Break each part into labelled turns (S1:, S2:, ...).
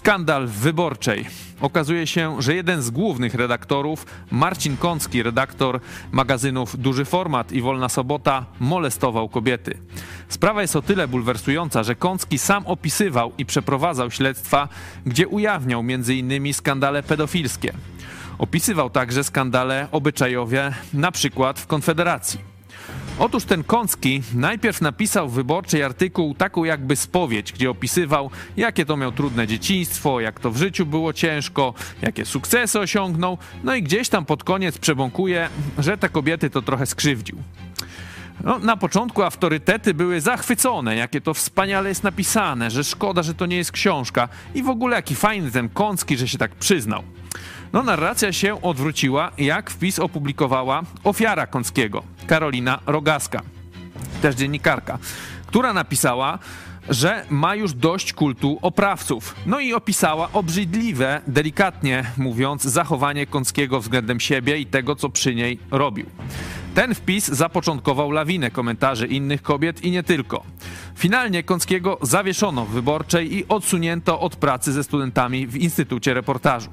S1: Skandal w wyborczej. Okazuje się, że jeden z głównych redaktorów, Marcin Kącki, redaktor magazynów Duży Format i Wolna Sobota, molestował kobiety. Sprawa jest o tyle bulwersująca, że Kącki sam opisywał i przeprowadzał śledztwa, gdzie ujawniał m.in. skandale pedofilskie. Opisywał także skandale obyczajowe, na przykład w Konfederacji. Otóż ten Kącki najpierw napisał w wyborczej artykuł taką jakby spowiedź, gdzie opisywał, jakie to miał trudne dzieciństwo, jak to w życiu było ciężko, jakie sukcesy osiągnął, no i gdzieś tam pod koniec przebąkuje, że te kobiety to trochę skrzywdził. No, na początku autorytety były zachwycone, jakie to wspaniale jest napisane, że szkoda, że to nie jest książka i w ogóle jaki fajny ten Kącki, że się tak przyznał. No, narracja się odwróciła, jak wpis opublikowała ofiara Kąckiego, Karolina Rogaska, też dziennikarka, która napisała, że ma już dość kultu oprawców. No i opisała obrzydliwe, delikatnie mówiąc, zachowanie Kąckiego względem siebie i tego, co przy niej robił. Ten wpis zapoczątkował lawinę komentarzy innych kobiet i nie tylko. Finalnie Kąckiego zawieszono w wyborczej i odsunięto od pracy ze studentami w Instytucie Reportażu.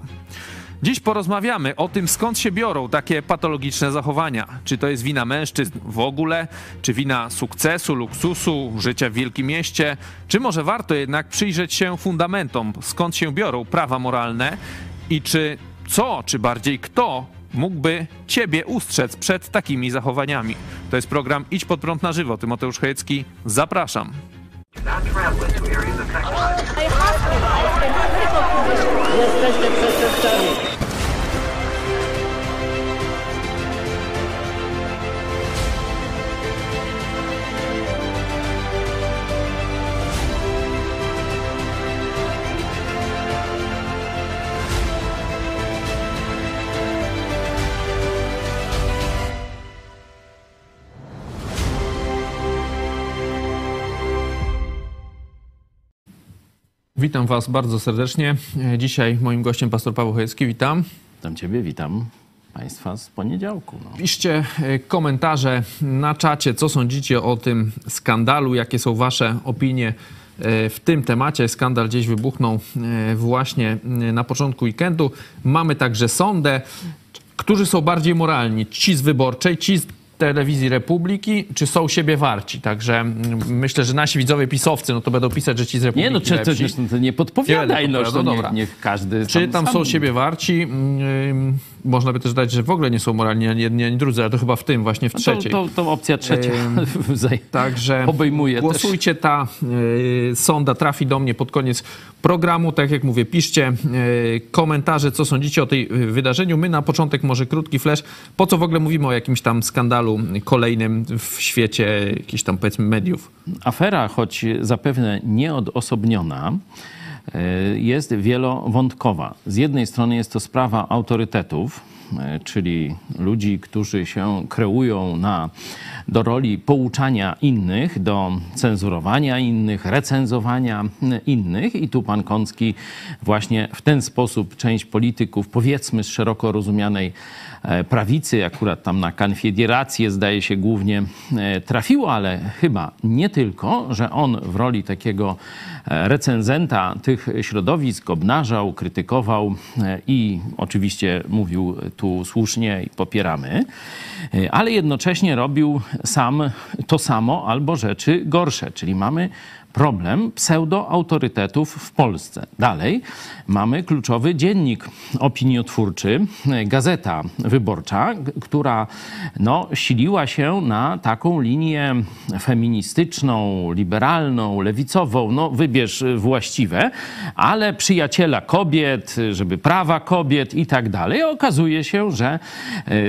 S1: Dziś porozmawiamy o tym, skąd się biorą takie patologiczne zachowania. Czy to jest wina mężczyzn w ogóle, czy wina sukcesu, luksusu, życia w wielkim mieście, czy może warto jednak przyjrzeć się fundamentom, skąd się biorą prawa moralne i czy co, czy bardziej kto mógłby ciebie ustrzec przed takimi zachowaniami. To jest program Idź pod prąd na żywo. Tymoteusz Chojecki, zapraszam. Not traveling to areas affected by...
S2: Jesteście przeczyszczeni!
S1: Witam Was bardzo serdecznie. Dzisiaj moim gościem pastor Paweł Chojecki. Witam.
S3: Witam Ciebie, witam Państwa z poniedziałku. No.
S1: Piszcie e, komentarze na czacie, co sądzicie o tym skandalu, jakie są Wasze opinie e, w tym temacie. Skandal gdzieś wybuchnął e, właśnie na początku weekendu. Mamy także sondę, którzy są bardziej moralni. Ci z wyborczej, ci z telewizji Republiki, czy są siebie warci. Także mm, myślę, że nasi widzowie pisowcy, no to będą pisać, że ci z Republiki
S3: Nie, no czy,
S1: lepsi.
S3: to, to nie podpowiadaj, no,
S1: podpowiada,
S3: to
S1: no
S3: niech,
S1: dobra.
S3: niech każdy
S1: Czy tam
S3: sam
S1: są siebie warci? Ym, Można by też dać, że w ogóle nie są moralni ani jedni, ani drudzy, ale to chyba w tym, właśnie w trzeciej.
S3: To, to, opcja trzecia zaj-
S1: Także
S3: obejmuje
S1: głosujcie, ta y, sonda trafi do mnie pod koniec programu. Tak jak mówię, piszcie y, komentarze, co sądzicie o tej y, wydarzeniu. My na początek może krótki flash. Po co w ogóle mówimy o jakimś tam skandalu kolejnym w świecie jakichś tam powiedzmy mediów?
S3: Afera, choć zapewne nieodosobniona, e, jest wielowątkowa. Z jednej strony jest to sprawa autorytetów, e, czyli ludzi, którzy się kreują na, do roli pouczania innych, do cenzurowania innych, recenzowania innych. I tu pan Kącki właśnie w ten sposób część polityków, powiedzmy z szeroko rozumianej e, prawicy, akurat tam na konfederację zdaje się głównie e, trafiło, ale chyba nie tylko, że on w roli takiego e, recenzenta tych środowisk obnażał, krytykował e, i oczywiście mówił tu słusznie i popieramy, e, ale jednocześnie robił sam to samo albo rzeczy gorsze, czyli mamy problem pseudoautorytetów w Polsce. Dalej mamy kluczowy dziennik opiniotwórczy, e, Gazeta Wyborcza, która no, siliła się na taką linię feministyczną, liberalną, lewicową, no wybierz e, właściwe, ale przyjaciela kobiet, e, żeby prawa kobiet i tak dalej. Okazuje się, że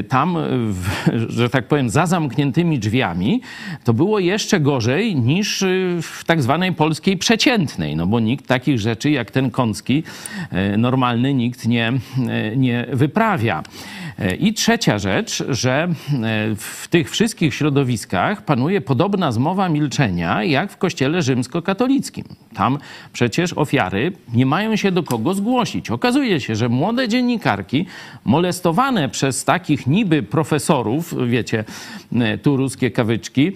S3: tam, że tak powiem, za zamkniętymi drzwiami to było jeszcze gorzej niż w tak zwanej polskiej przeciętnej, no bo nikt takich rzeczy jak ten Kącki e, normalny nikt nie, e, nie wyprawia. E, I trzecia rzecz, że w tych wszystkich środowiskach panuje podobna zmowa milczenia jak w kościele rzymskokatolickim. Tam przecież ofiary nie mają się do kogo zgłosić. Okazuje się, że młode dziennikarki molestowane przez takich niby profesorów, wiecie, tu ruskie kawyczki,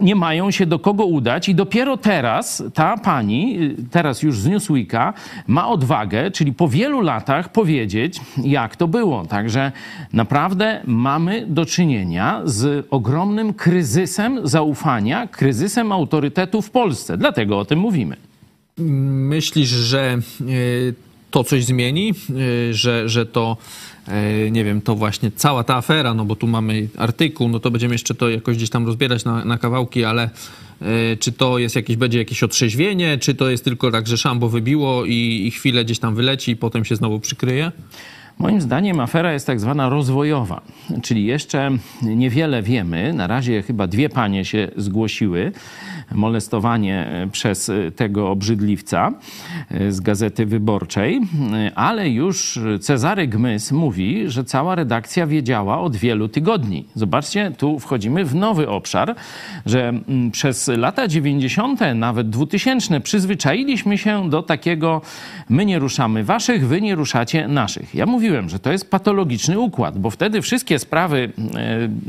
S3: nie mają się do kogo udać i dopiero teraz ta pani, teraz już z Newsweeka, ma odwagę, czyli po wielu latach powiedzieć, jak to było. Także naprawdę mamy do czynienia z ogromnym kryzysem zaufania, kryzysem autorytetu w Polsce. Dlatego o tym mówimy.
S1: Myślisz, że e, to coś zmieni, e, że, że to nie wiem, to właśnie cała ta afera, no bo tu mamy artykuł, no to będziemy jeszcze to jakoś gdzieś tam rozbierać na, na kawałki, ale czy to jest jakieś, będzie jakieś otrzeźwienie, czy to jest tylko tak, że szambo wybiło i, i chwilę gdzieś tam wyleci i potem się znowu przykryje?
S3: Moim zdaniem afera jest tak zwana rozwojowa, czyli jeszcze niewiele wiemy. Na razie chyba dwie panie się zgłosiły molestowanie przez tego obrzydliwca z Gazety Wyborczej, ale już Cezary Gmys mówi, że cała redakcja wiedziała od wielu tygodni. Zobaczcie, tu wchodzimy w nowy obszar, że przez lata 90., nawet 2000 przyzwyczailiśmy się do takiego my nie ruszamy waszych, wy nie ruszacie naszych. Ja mówiłem, że to jest patologiczny układ, bo wtedy wszystkie sprawy,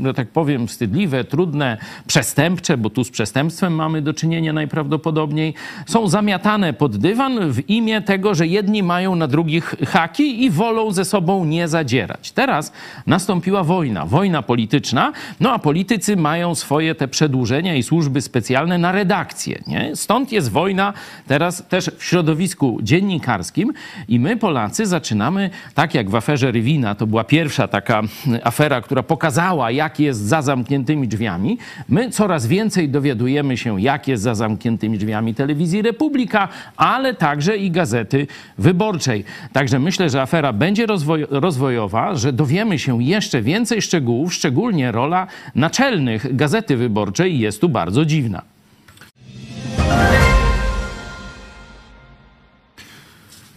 S3: że tak powiem, wstydliwe, trudne, przestępcze, bo tu z przestępstwem mamy mamy do czynienia najprawdopodobniej, są zamiatane pod dywan w imię tego, że jedni mają na drugich haki i wolą ze sobą nie zadzierać. Teraz nastąpiła wojna, wojna polityczna, no a politycy mają swoje te przedłużenia i służby specjalne na redakcję. Nie? Stąd jest wojna teraz też w środowisku dziennikarskim i my Polacy zaczynamy, tak jak w aferze Rywina, to była pierwsza taka afera, która pokazała, jak jest za zamkniętymi drzwiami, my coraz więcej dowiadujemy się, jak jest za zamkniętymi drzwiami telewizji Republika, ale także i Gazety Wyborczej. Także myślę, że afera będzie rozwoj rozwojowa, że dowiemy się jeszcze więcej szczegółów, szczególnie rola naczelnych Gazety Wyborczej jest tu bardzo dziwna.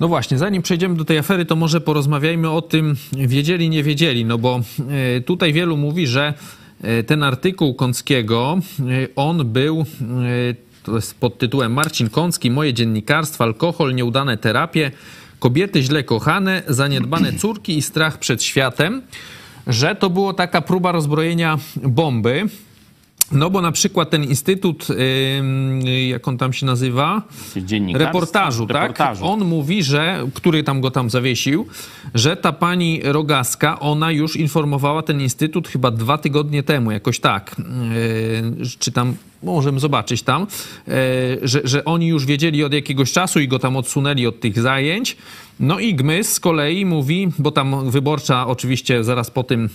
S1: No właśnie, zanim przejdziemy do tej afery, to może porozmawiajmy o tym, wiedzieli, nie wiedzieli, no bo e, tutaj wielu mówi, że E, ten artykuł Kąckiego, e, on był to jest pod tytułem Marcin Kącki, moje dziennikarstwo, alkohol, nieudane terapie, kobiety źle kochane, zaniedbane córki i strach przed światem, że to było taka próba rozbrojenia bomby. No bo na przykład ten instytut, jak on tam się nazywa? Reportażu, tak? Reportażu. On mówi, że, który tam go tam zawiesił, że ta pani Rogaska, ona już informowała ten instytut chyba dwa tygodnie temu, jakoś tak. Czy tam, możemy zobaczyć tam, że, że oni już wiedzieli od jakiegoś czasu i go tam odsunęli od tych zajęć. No i Gmys z kolei mówi, bo tam wyborcza oczywiście zaraz po tym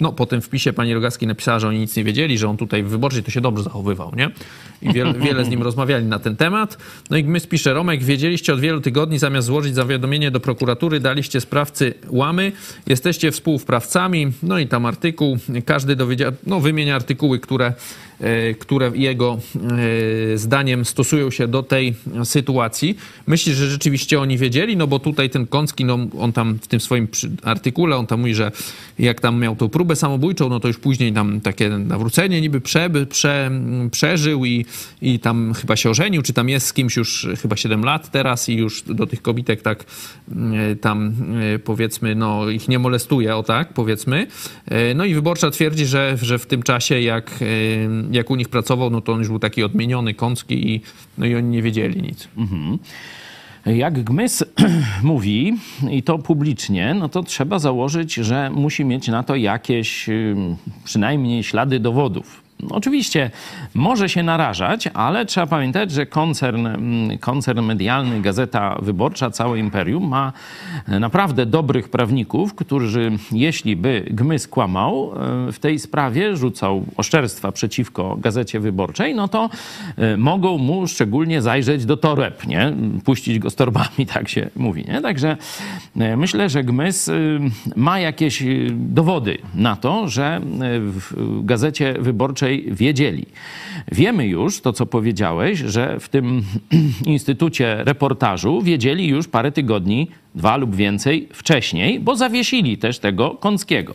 S1: no, po tym wpisie pani Rogaski napisała, że oni nic nie wiedzieli, że on tutaj w wyborczej to się dobrze zachowywał, nie? I wiele, wiele z nim rozmawiali na ten temat. No i my spisze Romek, wiedzieliście od wielu tygodni, zamiast złożyć zawiadomienie do prokuratury, daliście sprawcy łamy, jesteście współsprawcami, no i tam artykuł, każdy dowiedział, no wymienia artykuły, które które jego e, zdaniem stosują się do tej sytuacji. Myślisz, że rzeczywiście oni wiedzieli? No bo tutaj ten Kącki, no on tam w tym swoim artykule, on tam mówi, że jak tam miał tą próbę samobójczą, no to już później tam takie nawrócenie niby prze, prze, przeżył i, i tam chyba się ożenił, czy tam jest z kimś już chyba 7 lat teraz i już do tych kobitek tak e, tam powiedzmy, no ich nie molestuje, o tak powiedzmy. No i wyborcza twierdzi, że, że w tym czasie jak jak u nich pracował, no to on już był taki odmieniony, kącki i, no i oni nie wiedzieli nic. Mhm.
S3: Jak Gmys mówi, i to publicznie, no to trzeba założyć, że musi mieć na to jakieś przynajmniej ślady dowodów. Oczywiście może się narażać, ale trzeba pamiętać, że koncern, mm, koncern medialny, Gazeta Wyborcza, całe imperium ma naprawdę dobrych prawników, którzy jeśli by Gmys kłamał e, w tej sprawie, rzucał oszczerstwa przeciwko Gazecie Wyborczej, no to e, mogą mu szczególnie zajrzeć do toreb, nie? Puścić go z torbami, tak się mówi, nie? Także e, myślę, że Gmys ma jakieś dowody na to, że w Gazecie Wyborczej raczej wiedzieli. Wiemy już, to co powiedziałeś, że w tym Instytucie Reportażu wiedzieli już parę tygodni dwa lub więcej wcześniej, bo zawiesili też tego Kąckiego.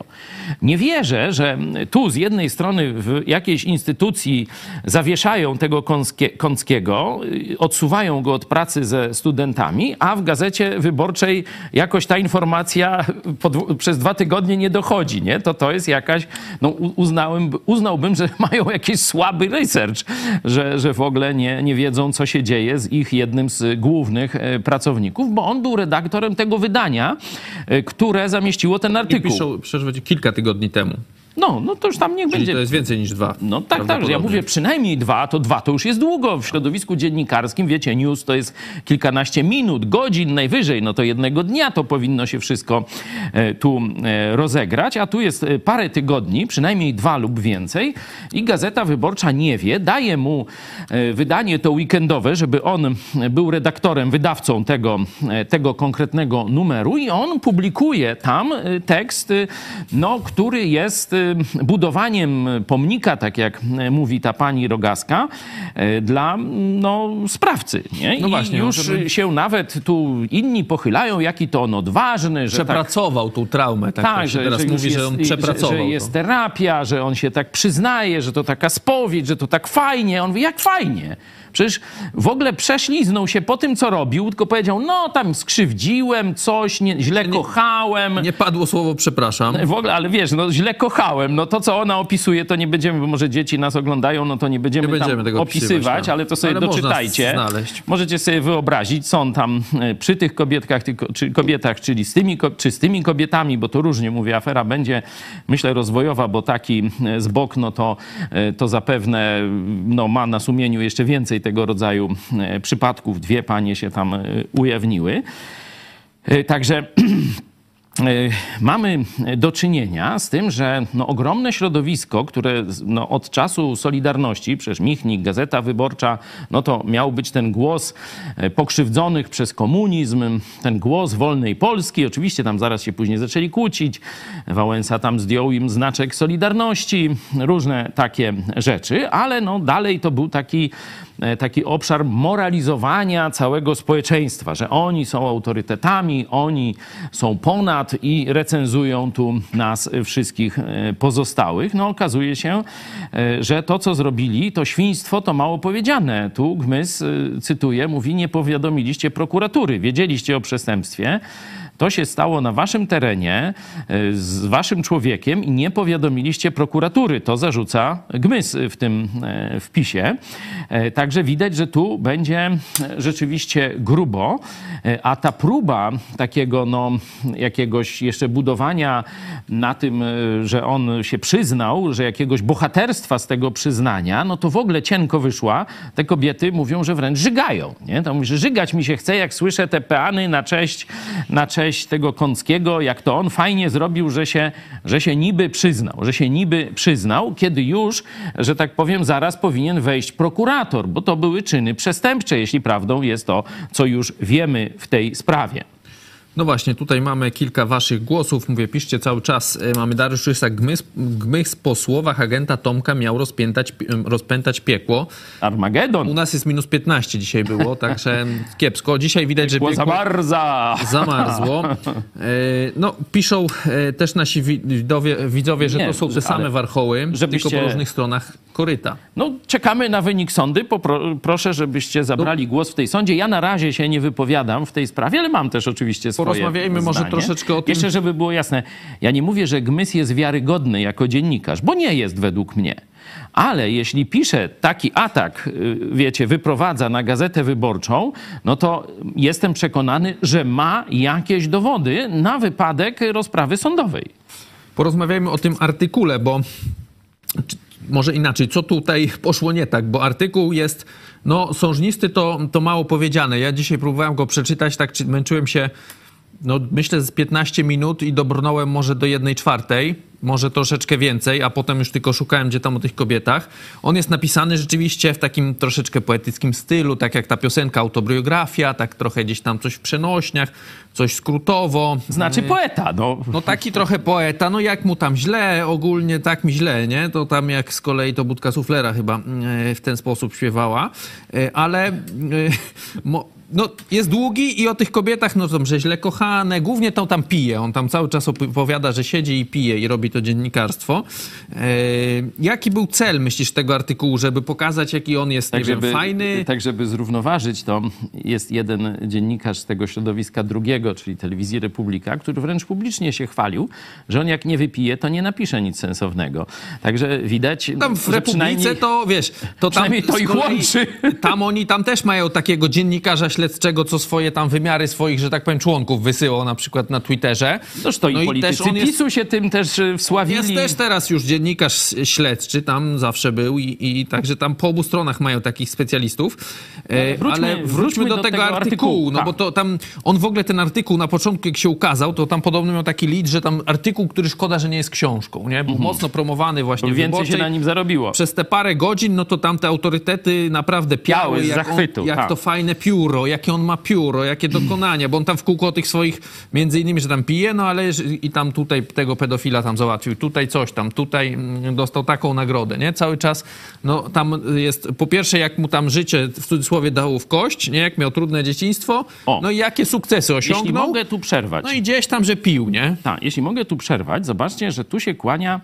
S3: Nie wierzę, że tu z jednej strony w jakiejś instytucji zawieszają tego Kąckiego, odsuwają go od pracy ze studentami, a w Gazecie Wyborczej jakoś ta informacja przez dwa tygodnie nie dochodzi, nie? To to jest jakaś, no uznałem, uznałbym, że mają jakiś słaby research, że, że w ogóle nie, nie wiedzą, co się dzieje z ich jednym z głównych e, pracowników, bo on był redaktorem tego wydania, e, które zamieściło ten artykuł.
S1: I piszą, przecież kilka tygodni temu.
S3: No, no to już tam niech
S1: Czyli
S3: będzie.
S1: to jest więcej niż dwa.
S3: No tak, tak. Ja mówię przynajmniej dwa, to dwa to już jest długo. W środowisku dziennikarskim, wiecie, news to jest kilkanaście minut, godzin najwyżej. No to jednego dnia to powinno się wszystko e, tu e, rozegrać, a tu jest e, parę tygodni, przynajmniej dwa lub więcej i Gazeta Wyborcza nie wie, daje mu wydanie to weekendowe, żeby on był redaktorem, wydawcą tego, tego konkretnego numeru i on publikuje tam tekst, no, który jest budowaniem pomnika, tak jak mówi ta pani Rogaska, e, dla no, sprawcy. Nie?
S1: No właśnie,
S3: I już żeby... się nawet tu inni pochylają, jaki to on odważny.
S1: Że tak- Przepracował tak... tą traumę. Tak, tak że, teraz że mówi, jest, że on przepracował.
S3: Że, że jest terapia, że on się tak przyznaje, że to taka spowiedź, że to tak fajnie. On mówi, jak fajnie? Przecież w ogóle prześliznął się po tym, co robił, tylko powiedział, no tam skrzywdziłem coś, nie, źle kochałem.
S1: Nie padło słowo przepraszam.
S3: W ogóle, ale wiesz, no źle kochałem. No to, co ona opisuje, to nie będziemy, bo może dzieci nas oglądają, no to nie będziemy, nie będziemy tego opisywać, no. ale to sobie ale doczytajcie. Możecie sobie wyobrazić, są tam e, przy tych kobietkach, czy kobietach, czyli z tymi, czy z tymi kobietami, bo to różnie mówię, afera będzie, myślę, rozwojowa, bo taki e, z bok, no to, e, to zapewne no, ma na sumieniu jeszcze więcej tego rodzaju e, przypadków. Dwie panie się tam e, ujawniły. E, także mamy do czynienia z tym, że no, ogromne środowisko, które no, od czasu Solidarności, przecież Michnik, Gazeta Wyborcza, no to miał być ten głos pokrzywdzonych przez komunizm, ten głos wolnej Polski. Oczywiście tam zaraz się później zaczęli kłócić. Wałęsa tam zdjął im znaczek Solidarności, różne takie rzeczy, ale no, dalej to był taki taki obszar moralizowania całego społeczeństwa, że oni są autorytetami, oni są ponad i recenzują tu nas wszystkich e, pozostałych. No okazuje się, e, że to, co zrobili, to świństwo, to mało powiedziane. Tu Gmys, cytuję, mówi, nie powiadomiliście prokuratury, wiedzieliście o przestępstwie, to się stało na waszym terenie e, z waszym człowiekiem i nie powiadomiliście prokuratury. To zarzuca Gmys w tym e, wpisie. E, także widać, że tu będzie rzeczywiście grubo, a ta próba takiego no, jakiegoś jeszcze budowania na tym, że on się przyznał, że jakiegoś bohaterstwa z tego przyznania, no to w ogóle cienko wyszła. Te kobiety mówią, że wręcz żygają. Nie? To mówi, że żygać mi się chce, jak słyszę te peany na cześć, na cześć cześć tego Kąckiego, jak to on fajnie zrobił, że się, że się niby przyznał, że się niby przyznał, kiedy już, że tak powiem, zaraz powinien wejść prokurator, bo to były czyny przestępcze, jeśli prawdą jest to, co już wiemy w tej sprawie.
S1: No właśnie, tutaj mamy kilka waszych głosów. Mówię, piszcie cały czas. E, mamy Dariusz Rysa. Gmys, Gmys po słowach agenta Tomka miał rozpętać, rozpętać piekło.
S3: Armagedon.
S1: U nas jest minus 15 dzisiaj było, także kiepsko. Dzisiaj widać,
S3: piekło
S1: że
S3: piekło zamarza.
S1: zamarzło. E, no, piszą e, też nasi widzowie, widzowie że Nie, to są te same warchoły, żebyście... tylko po różnych stronach koryta.
S3: No, czekamy na wynik sądy. Popro, proszę, żebyście zabrali no. głos w tej sądzie. Ja na razie się nie wypowiadam w tej sprawie, ale mam też oczywiście swoje
S1: porozmawiajmy
S3: zdanie.
S1: może troszeczkę o tym.
S3: Jeszcze, żeby było jasne, ja nie mówię, że Gmys jest wiarygodny jako dziennikarz, bo nie jest według mnie. Ale jeśli pisze taki atak, y, wiecie, wyprowadza na gazetę wyborczą, no to jestem przekonany, że ma jakieś dowody na wypadek rozprawy sądowej.
S1: Porozmawiajmy o tym artykule, bo może inaczej, co tutaj poszło nie tak, bo artykuł jest, no sążnisty to, to mało powiedziane. Ja dzisiaj próbowałem go przeczytać, tak męczyłem się no myślę z 15 minut i dobrnąłem może do jednej czwartej, może troszeczkę więcej, a potem już tylko szukałem gdzie tam o tych kobietach. On jest napisany rzeczywiście w takim troszeczkę poetyckim stylu, tak jak ta piosenka autobiografia, tak trochę gdzieś tam coś w przenośniach, coś skrótowo.
S3: Znaczy y, poeta, no.
S1: No taki trochę poeta, no jak mu tam źle, ogólnie tak mi źle, nie? To tam jak z kolei to Budka Suflera chyba y, w ten sposób śpiewała, y, ale... Mo no, jest długi i o tych kobietach, no to że źle kochane, głównie to tam pije. On tam cały czas opowiada, że siedzi i pije i robi to dziennikarstwo. E, jaki był cel, myślisz, tego artykułu, żeby pokazać, jaki on jest,
S3: Tak
S1: nie
S3: żeby,
S1: wiem, fajny?
S3: tak, żeby zrównoważyć, to jest jeden dziennikarz z tego środowiska drugiego, czyli telewizji Republika, który wręcz publicznie się chwalił, że on jak nie wypije, to nie napisze nic sensownego. Także widać,
S1: Tam w Republice to, wiesz, to tam
S3: to ich
S1: kolei-
S3: łączy.
S1: Tam oni tam też mają takiego dziennikarza śledczego, co swoje tam wymiary swoich, że tak powiem, członków wysyłał na przykład na Twitterze.
S3: Noż to
S1: No
S3: i
S1: i
S3: politycy
S1: też on jest-
S3: PiSu się tym też wsławili.
S1: Jest też teraz już dziennikarz śledczy, tam zawsze był i, i także tam po obu stronach mają takich specjalistów. E,
S3: wróćmy-
S1: ale wróćmy,
S3: wróćmy
S1: do,
S3: do
S1: tego, artykułu,
S3: artykułu,
S1: no
S3: tak.
S1: bo to tam, on w ogóle ten artykuł na początku jak się ukazał, to tam podobno miał taki lead, że tam artykuł, który szkoda, że nie jest książką, nie? Był mocno promowany właśnie
S3: Bo więcej się na nim zarobiło.
S1: Przez te parę godzin, no to tam te autorytety naprawdę piały,
S3: Piały z
S1: jak,
S3: zachwytu,
S1: on, jak
S3: tak.
S1: to fajne pióro, jakie on ma pióro, jakie dokonania, bo on tam w kółko tych swoich, między innymi, że tam pije, no ale i tam tutaj tego pedofila tam załatwił, tutaj coś tam, tutaj mm, dostał taką nagrodę, nie? Cały czas, no tam jest, po pierwsze, jak mu tam życie w cudzysłowie dało w kość, nie? Jak miał trudne dzieciństwo,
S3: O.
S1: no i jakie sukcesy
S3: Jeśli
S1: osiągnął.
S3: mogę tu przerwać.
S1: No i gdzieś tam, że pił, nie?
S3: Tak, jeśli mogę tu przerwać, zobaczcie, że tu się kłania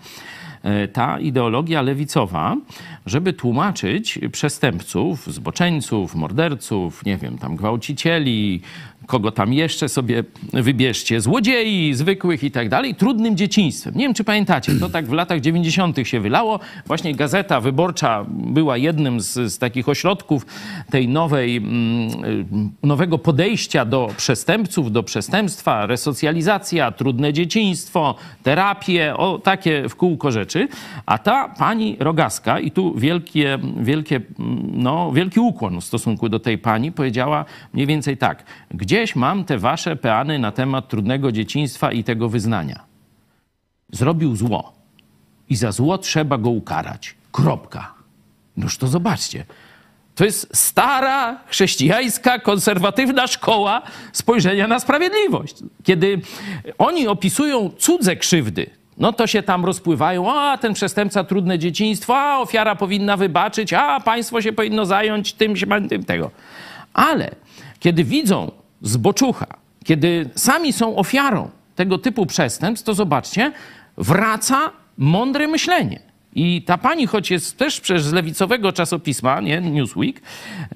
S3: ta ideologia lewicowa, żeby tłumaczyć przestępców, zboczeńców, morderców, nie wiem, tam gwałcicieli, kogo tam jeszcze sobie wybierzcie, złodziei zwykłych i tak dalej, trudnym dzieciństwem. Nie wiem, czy pamiętacie, to tak w latach 90. się wylało. Właśnie Gazeta Wyborcza była jednym z, z takich ośrodków tej nowej, mm, y, nowego podejścia do przestępców, do przestępstwa, resocjalizacja, trudne dzieciństwo, terapie, o takie w kółko rzeczy. A ta pani Rogaska, i tu wielkie, wielkie, mm, no, wielki ukłon w stosunku do tej pani, powiedziała mniej więcej tak. Gdzieś mam te wasze peany na temat trudnego dzieciństwa i tego wyznania. Zrobił zło. I za zło trzeba go ukarać. Kropka. Noż to zobaczcie. To jest stara, chrześcijańska, konserwatywna szkoła spojrzenia na sprawiedliwość. Kiedy oni opisują cudze krzywdy, no to się tam rozpływają, a ten przestępca trudne dzieciństwo, a ofiara powinna wybaczyć, a państwo się powinno zająć tym, tym, tym tego. Ale kiedy widzą zboczucha, kiedy sami są ofiarą tego typu przestępstw, to zobaczcie, wraca mądre myślenie. I ta pani, choć jest też przecież z lewicowego czasopisma, nie, Newsweek,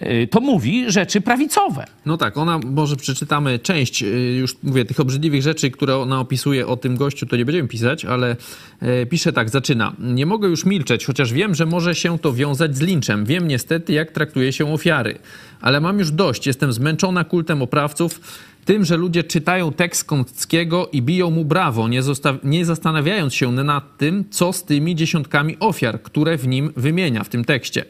S3: y, to mówi rzeczy prawicowe.
S1: No tak, ona, może przeczytamy część, y, już mówię, tych obrzydliwych rzeczy, które ona opisuje o tym gościu, to nie będziemy pisać, ale e, pisze tak, zaczyna. Nie mogę już milczeć, chociaż wiem, że może się to wiązać z linczem. Wiem niestety, jak traktuje się ofiary. Ale mam już dość, jestem zmęczona kultem oprawców, tym, że ludzie czytają tekst Kąckiego i biją mu brawo, nie, nie zastanawiając się nad tym, co z tymi dziesiątkami ofiar, które w nim wymienia w tym tekście.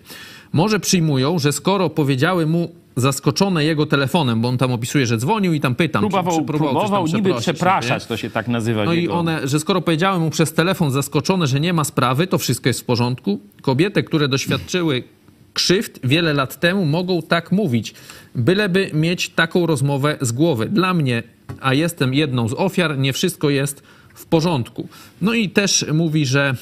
S1: Może przyjmują, że skoro powiedziały mu zaskoczone jego telefonem, bo on tam opisuje, że dzwonił i tam pytam,
S3: Próbował,
S1: czy, próbował
S3: próbował niby przepraszać,
S1: nie?
S3: to się tak nazywa.
S1: No i
S3: jego-
S1: one, że skoro powiedziałem mu przez telefon zaskoczone, że nie ma sprawy, to wszystko jest w porządku. Kobiety, które doświadczyły krzywd wiele lat temu, mogą tak mówić, byleby mieć taką rozmowę z głowy. Dla mnie, a jestem jedną z ofiar, nie wszystko jest w porządku. No i też mówi, że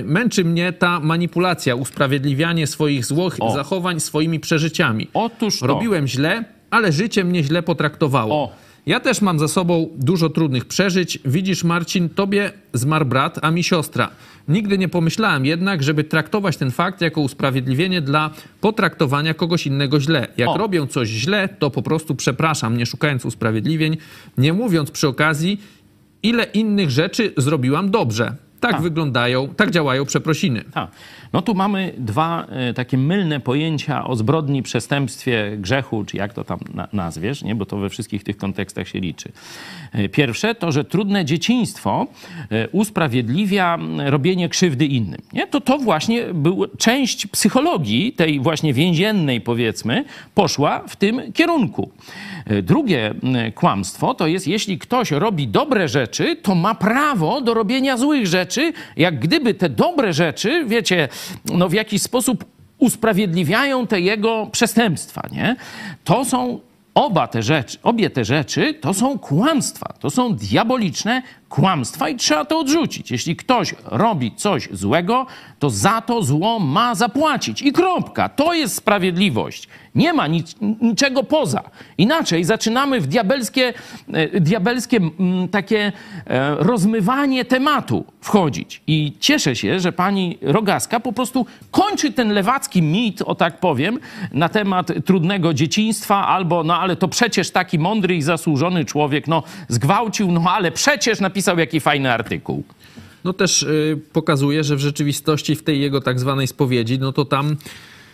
S1: y, męczy mnie ta manipulacja, usprawiedliwianie swoich złych
S3: O.
S1: zachowań swoimi przeżyciami.
S3: Otóż to.
S1: Robiłem źle, ale życie mnie źle potraktowało.
S3: O.
S1: Ja też mam za sobą dużo trudnych przeżyć. Widzisz, Marcin, tobie zmarł brat, a mi siostra. Nigdy nie pomyślałem jednak, żeby traktować ten fakt jako usprawiedliwienie dla potraktowania kogoś innego źle. Jak
S3: O.
S1: robię coś źle, to po prostu przepraszam, nie szukając usprawiedliwień, nie mówiąc przy okazji, ile innych rzeczy zrobiłam dobrze. Tak
S3: A.
S1: wyglądają, tak działają przeprosiny.
S3: Tak. No tu mamy dwa e, takie mylne pojęcia o zbrodni, przestępstwie, grzechu, czy jak to tam na, nazwiesz, nie? bo to we wszystkich tych kontekstach się liczy. E, Pierwsze to, że trudne dzieciństwo e, usprawiedliwia robienie krzywdy innym. Nie? To to właśnie był, część psychologii, tej właśnie więziennej powiedzmy, poszła w tym kierunku. Drugie kłamstwo to jest, jeśli ktoś robi dobre rzeczy, to ma prawo do robienia złych rzeczy, jak gdyby te dobre rzeczy, wiecie, no w jakiś sposób usprawiedliwiają te jego przestępstwa, nie? To są oba te rzeczy, obie te rzeczy to są kłamstwa, to są diaboliczne kłamstwa i trzeba to odrzucić. Jeśli ktoś robi coś złego, to za to zło ma zapłacić. I kropka. To jest sprawiedliwość. Nie ma nic, niczego poza. Inaczej zaczynamy w diabelskie, e, diabelskie takie e, rozmywanie tematu wchodzić. I cieszę się, że pani Rogaska po prostu kończy ten lewacki mit, o tak powiem, na temat trudnego dzieciństwa albo, no ale to przecież taki mądry i zasłużony człowiek, no zgwałcił, no ale przecież napisał jaki fajny artykuł.
S1: No też y, pokazuje, że w rzeczywistości w tej jego tak zwanej spowiedzi, no to tam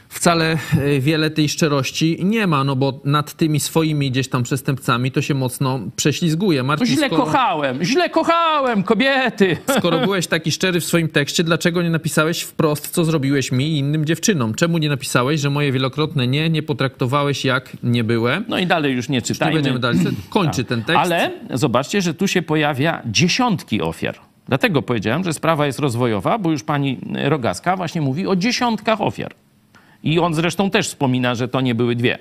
S1: wcale y, wiele tej szczerości nie ma, no bo nad tymi swoimi gdzieś tam przestępcami to się mocno prześlizguje. Marcin,
S3: Źle
S1: skoro,
S3: kochałem, źle kochałem kobiety.
S1: skoro byłeś taki szczery w swoim tekście, dlaczego nie napisałeś wprost, co zrobiłeś mi i innym dziewczynom? Czemu nie napisałeś, że moje wielokrotne nie, nie potraktowałeś jak nie byłem?
S3: No i dalej już nie
S1: Nie
S3: czytajmy.
S1: będziemy dalej. Kończy ten tekst.
S3: Ale zobaczcie, że tu się pojawia dziesiątki ofiar. Dlatego powiedziałem, że sprawa jest rozwojowa, bo już pani Rogaska właśnie mówi o dziesiątkach ofiar. I on zresztą też wspomina, że to nie były dwie.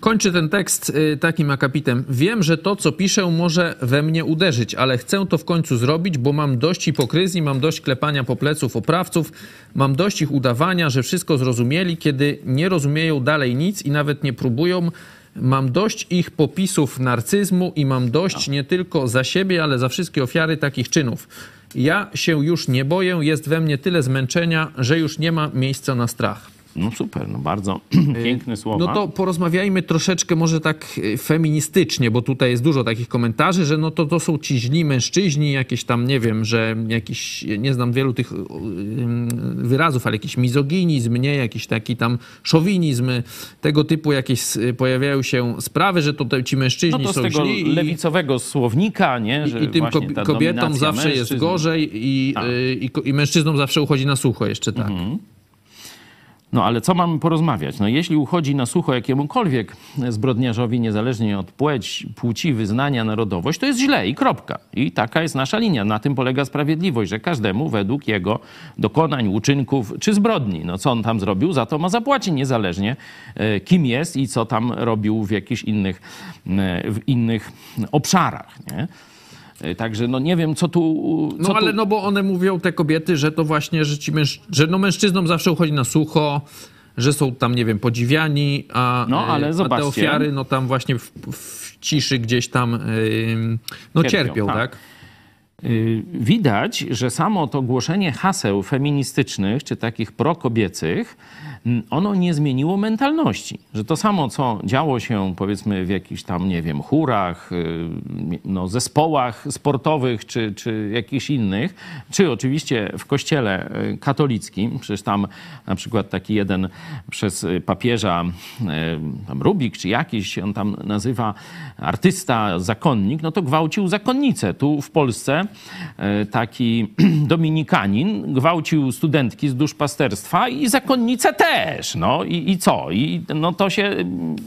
S1: Kończy ten tekst y, takim akapitem. Wiem, że to, co piszę, może we mnie uderzyć, ale chcę to w końcu zrobić, bo mam dość hipokryzji, mam dość klepania po pleców oprawców, mam dość ich udawania, że wszystko zrozumieli, kiedy nie rozumieją dalej nic i nawet nie próbują. Mam dość ich popisów narcyzmu i mam dość nie tylko za siebie, ale za wszystkie ofiary takich czynów. Ja się już nie boję, jest we mnie tyle zmęczenia, że już nie ma miejsca na strach.
S3: No super, no bardzo piękne słowa.
S1: No to porozmawiajmy troszeczkę może tak y, feministycznie, bo tutaj jest dużo takich komentarzy, że no to, to są ci źli mężczyźni, jakieś tam, nie wiem, że jakiś, nie znam wielu tych y, y, wyrazów, ale jakiś mizoginizm, nie, jakiś taki tam szowinizm, tego typu jakieś y, pojawiają się sprawy, że to ci
S3: no
S1: mężczyźni
S3: to z
S1: są
S3: tego
S1: źli i,
S3: lewicowego słownika, nie? Że
S1: i tym kobietom zawsze jest
S3: mężczyzn.
S1: gorzej i, y, i, i mężczyznom zawsze uchodzi na sucho jeszcze tak.
S3: No ale co mamy porozmawiać? No jeśli uchodzi na sucho jakiemukolwiek zbrodniarzowi, niezależnie od płeć, płci, wyznania, narodowość, to jest źle i kropka. I taka jest nasza linia. Na tym polega sprawiedliwość, że każdemu według jego dokonań, uczynków czy zbrodni. No co on tam zrobił, za to ma zapłacić, niezależnie e, kim jest i co tam robił w jakichś innych, e, w innych obszarach, nie? E, Także no nie wiem, co tu... Co
S1: No ale
S3: tu...
S1: no bo one mówią, te kobiety, że to właśnie, że ci męż... że no mężczyznom zawsze uchodzi na sucho, że są tam, nie wiem, podziwiani, a,
S3: No, ale
S1: e, a te ofiary, no tam właśnie w, w ciszy gdzieś tam, ym, no
S3: Cierpią,
S1: cierpią,
S3: tak.
S1: tak?
S3: Y, Widać, że samo to głoszenie haseł feministycznych czy takich prokobiecych, ono nie zmieniło mentalności. Że to samo, co działo się powiedzmy w jakichś tam, nie wiem, chórach, y, no, zespołach sportowych czy, czy jakichś innych, czy oczywiście w kościele y, katolickim, przecież tam na przykład taki jeden przez y, papieża Rubik czy jakiś, on tam nazywa artysta, zakonnik, no to gwałcił zakonnicę. Tu w Polsce taki dominikanin gwałcił studentki z duszpasterstwa i zakonnicę też. No i, i co? I no to się,